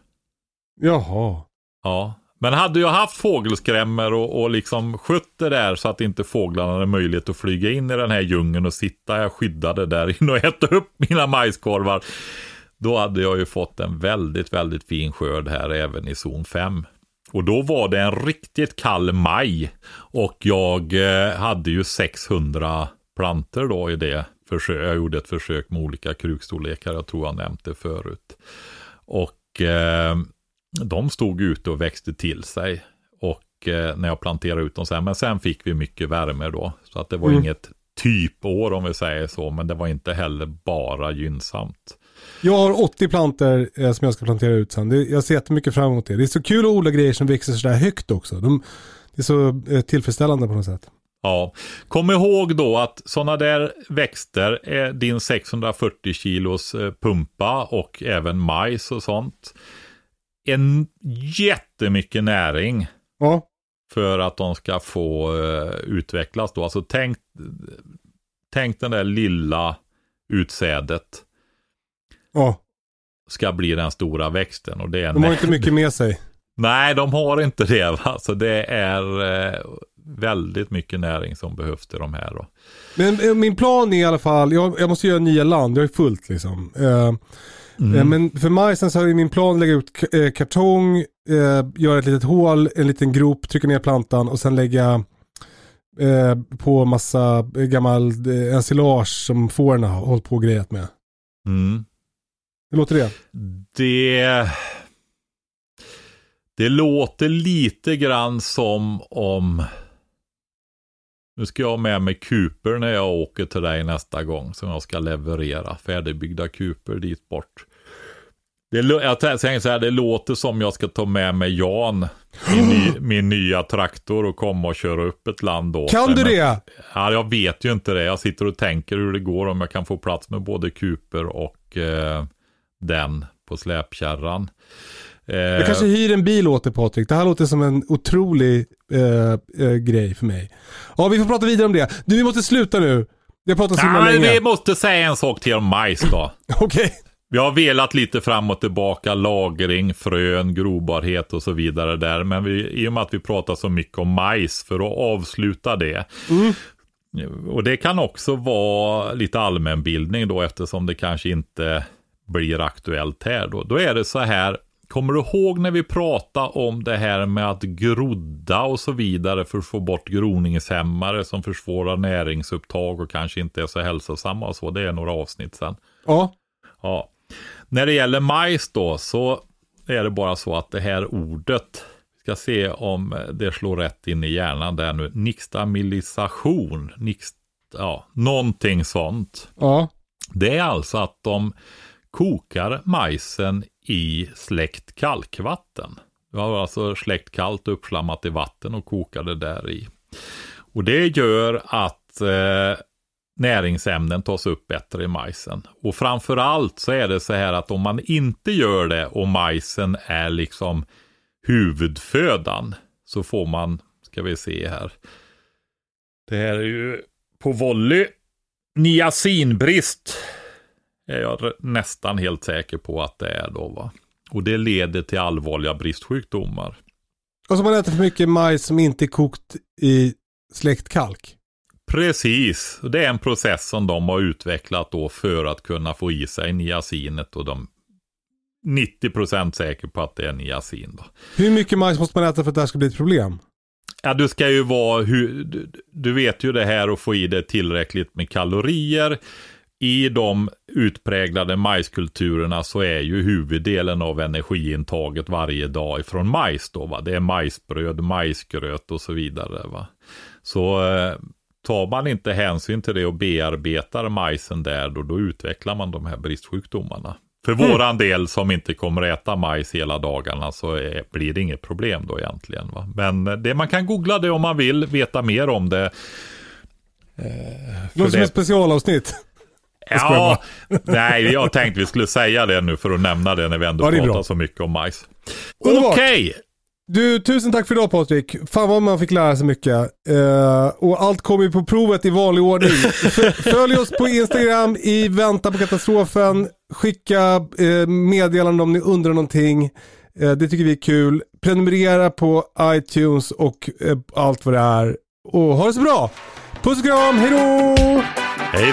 Jaha. Ja, men hade jag haft fågelskrämmor och, och liksom skött det där så att inte fåglarna hade möjlighet att flyga in i den här djungeln och sitta här skyddade där inne och äta upp mina majskorvar. Då hade jag ju fått en väldigt, väldigt fin skörd här även i zon 5. Och då var det en riktigt kall maj. Och jag eh, hade ju 600 planter då i det. Försök. Jag gjorde ett försök med olika krukstorlekar. Jag tror jag nämnt det förut. Och eh, de stod ute och växte till sig. Och eh, när jag planterade ut dem sen. Men sen fick vi mycket värme då. Så att det var Mm. inget typår om vi säger så. Men det var inte heller bara gynnsamt. Jag har 80 planter eh, som jag ska plantera ut sen. Det, jag ser jättemycket fram emot det. Det är så kul att odla grejer som växer sådär högt också. De, det är så eh, tillfredsställande på något sätt. Ja, kom ihåg då att sådana där växter är din 640 kilos eh, pumpa och även majs och sånt. En jättemycket näring Ja, för att de ska få eh, utvecklas då. Alltså tänk, tänk den där lilla utsädet ja. ska bli den stora växten. Och det är De har inte mycket med sig. [laughs] Nej, de har inte det. Va? Så det är eh, väldigt mycket näring som behövs till de här. Då. Men eh, min plan är i alla fall, jag, jag måste göra nya land, jag är fullt liksom. Eh, eh, men för majsen så är min plan att lägga ut eh, kartong, eh, göra ett litet hål, en liten grop, trycka ner plantan och sen lägga på massa gammal ensilage som fåren har hållit på och grejat med. Mm. Hur låter det? Det, det låter lite grann som om nu ska jag ha med mig kuper när jag åker till dig nästa gång som jag ska leverera. Färdigbyggda kuper dit bort. Det, jag tänker så här, det låter som jag ska ta med mig Jan, min, ny, [gasps] min nya traktor och komma och köra upp ett land åt Kan du Men- det? Ja, jag vet ju inte det. Jag sitter och tänker hur det går om jag kan få plats med både kuper och eh, den på släpkärran. Eh, Jag kanske hyr en bil åt dig Patrik. Det här låter som en otrolig eh, eh, grej för mig. Ja, vi får prata vidare om det. Du, vi måste sluta nu. Vi har pratat så himla men länge. vi måste säga en sak till om majs då. [laughs] Okej. Vi har velat lite fram och tillbaka, lagring, frön, grobarhet och så vidare där. Men vi, i och med att vi pratar så mycket om majs, för att avsluta det. Och det kan också vara lite allmänbildning då, eftersom det kanske inte blir aktuellt här då. Då är det så här, kommer du ihåg när vi pratade om det här med att grodda och så vidare för att få bort groningshämmare som försvårar näringsupptag och kanske inte är så hälsosamma och så. Det är några avsnitt sen. Ja. Ja. När det gäller majs då så är det bara så att det här ordet, vi ska se om det slår rätt in i hjärnan där nu, nixtamalisation, nixt, ja, någonting sånt. Ja. Det är alltså att de kokar majsen i släckt kalkvatten. Du har alltså släckt kallt uppflammat i vatten och kokar det där i. Och det gör att eh, näringsämnen tas upp bättre i majsen. Och framförallt så är det så här att om man inte gör det och majsen är liksom huvudfödan så får man, ska vi se här. Det här är ju på volley. Niacinbrist är jag r- nästan helt säker på att det är då va. Och det leder till allvarliga bristsjukdomar. Och så man äter för mycket majs som inte är kokt i släckt kalk. Precis, och det är en process som de har utvecklat då för att kunna få i sig niacinet och de 90% säker på att det är niacin då. Hur mycket majs måste man äta för att det här ska bli ett problem? Ja, du ska ju vara, du, vet ju det här att få i dig tillräckligt med kalorier. I de utpräglade majskulturerna så är ju huvuddelen av energiintaget varje dag ifrån majs då. Va? Det är majsbröd, majsgröt och så vidare. Va? Så eh, tar man inte hänsyn till det och bearbetar majsen där då, då utvecklar man de här bristsjukdomarna. För mm. våran del som inte kommer att äta majs hela dagarna så är, blir det inget problem då egentligen. Va? Men det, man kan googla det om man vill veta mer om det. Eh, Låter som ett specialavsnitt. Ja, nej, jag tänkte vi skulle säga det nu för att nämna det när vi ändå ja, pratar bra. så mycket om majs. Okej. Okay. Du, tusen tack för idag Patrik. Fan vad man fick lära sig mycket. Uh, och allt kommer ju på provet i vanlig ordning. [laughs] Följ oss på Instagram i väntan på katastrofen. Skicka uh, meddelande om ni undrar någonting. Uh, det tycker vi är kul. Prenumerera på iTunes och allt vad det är. Och ha det så bra. Puss och kram, hejdå! Hej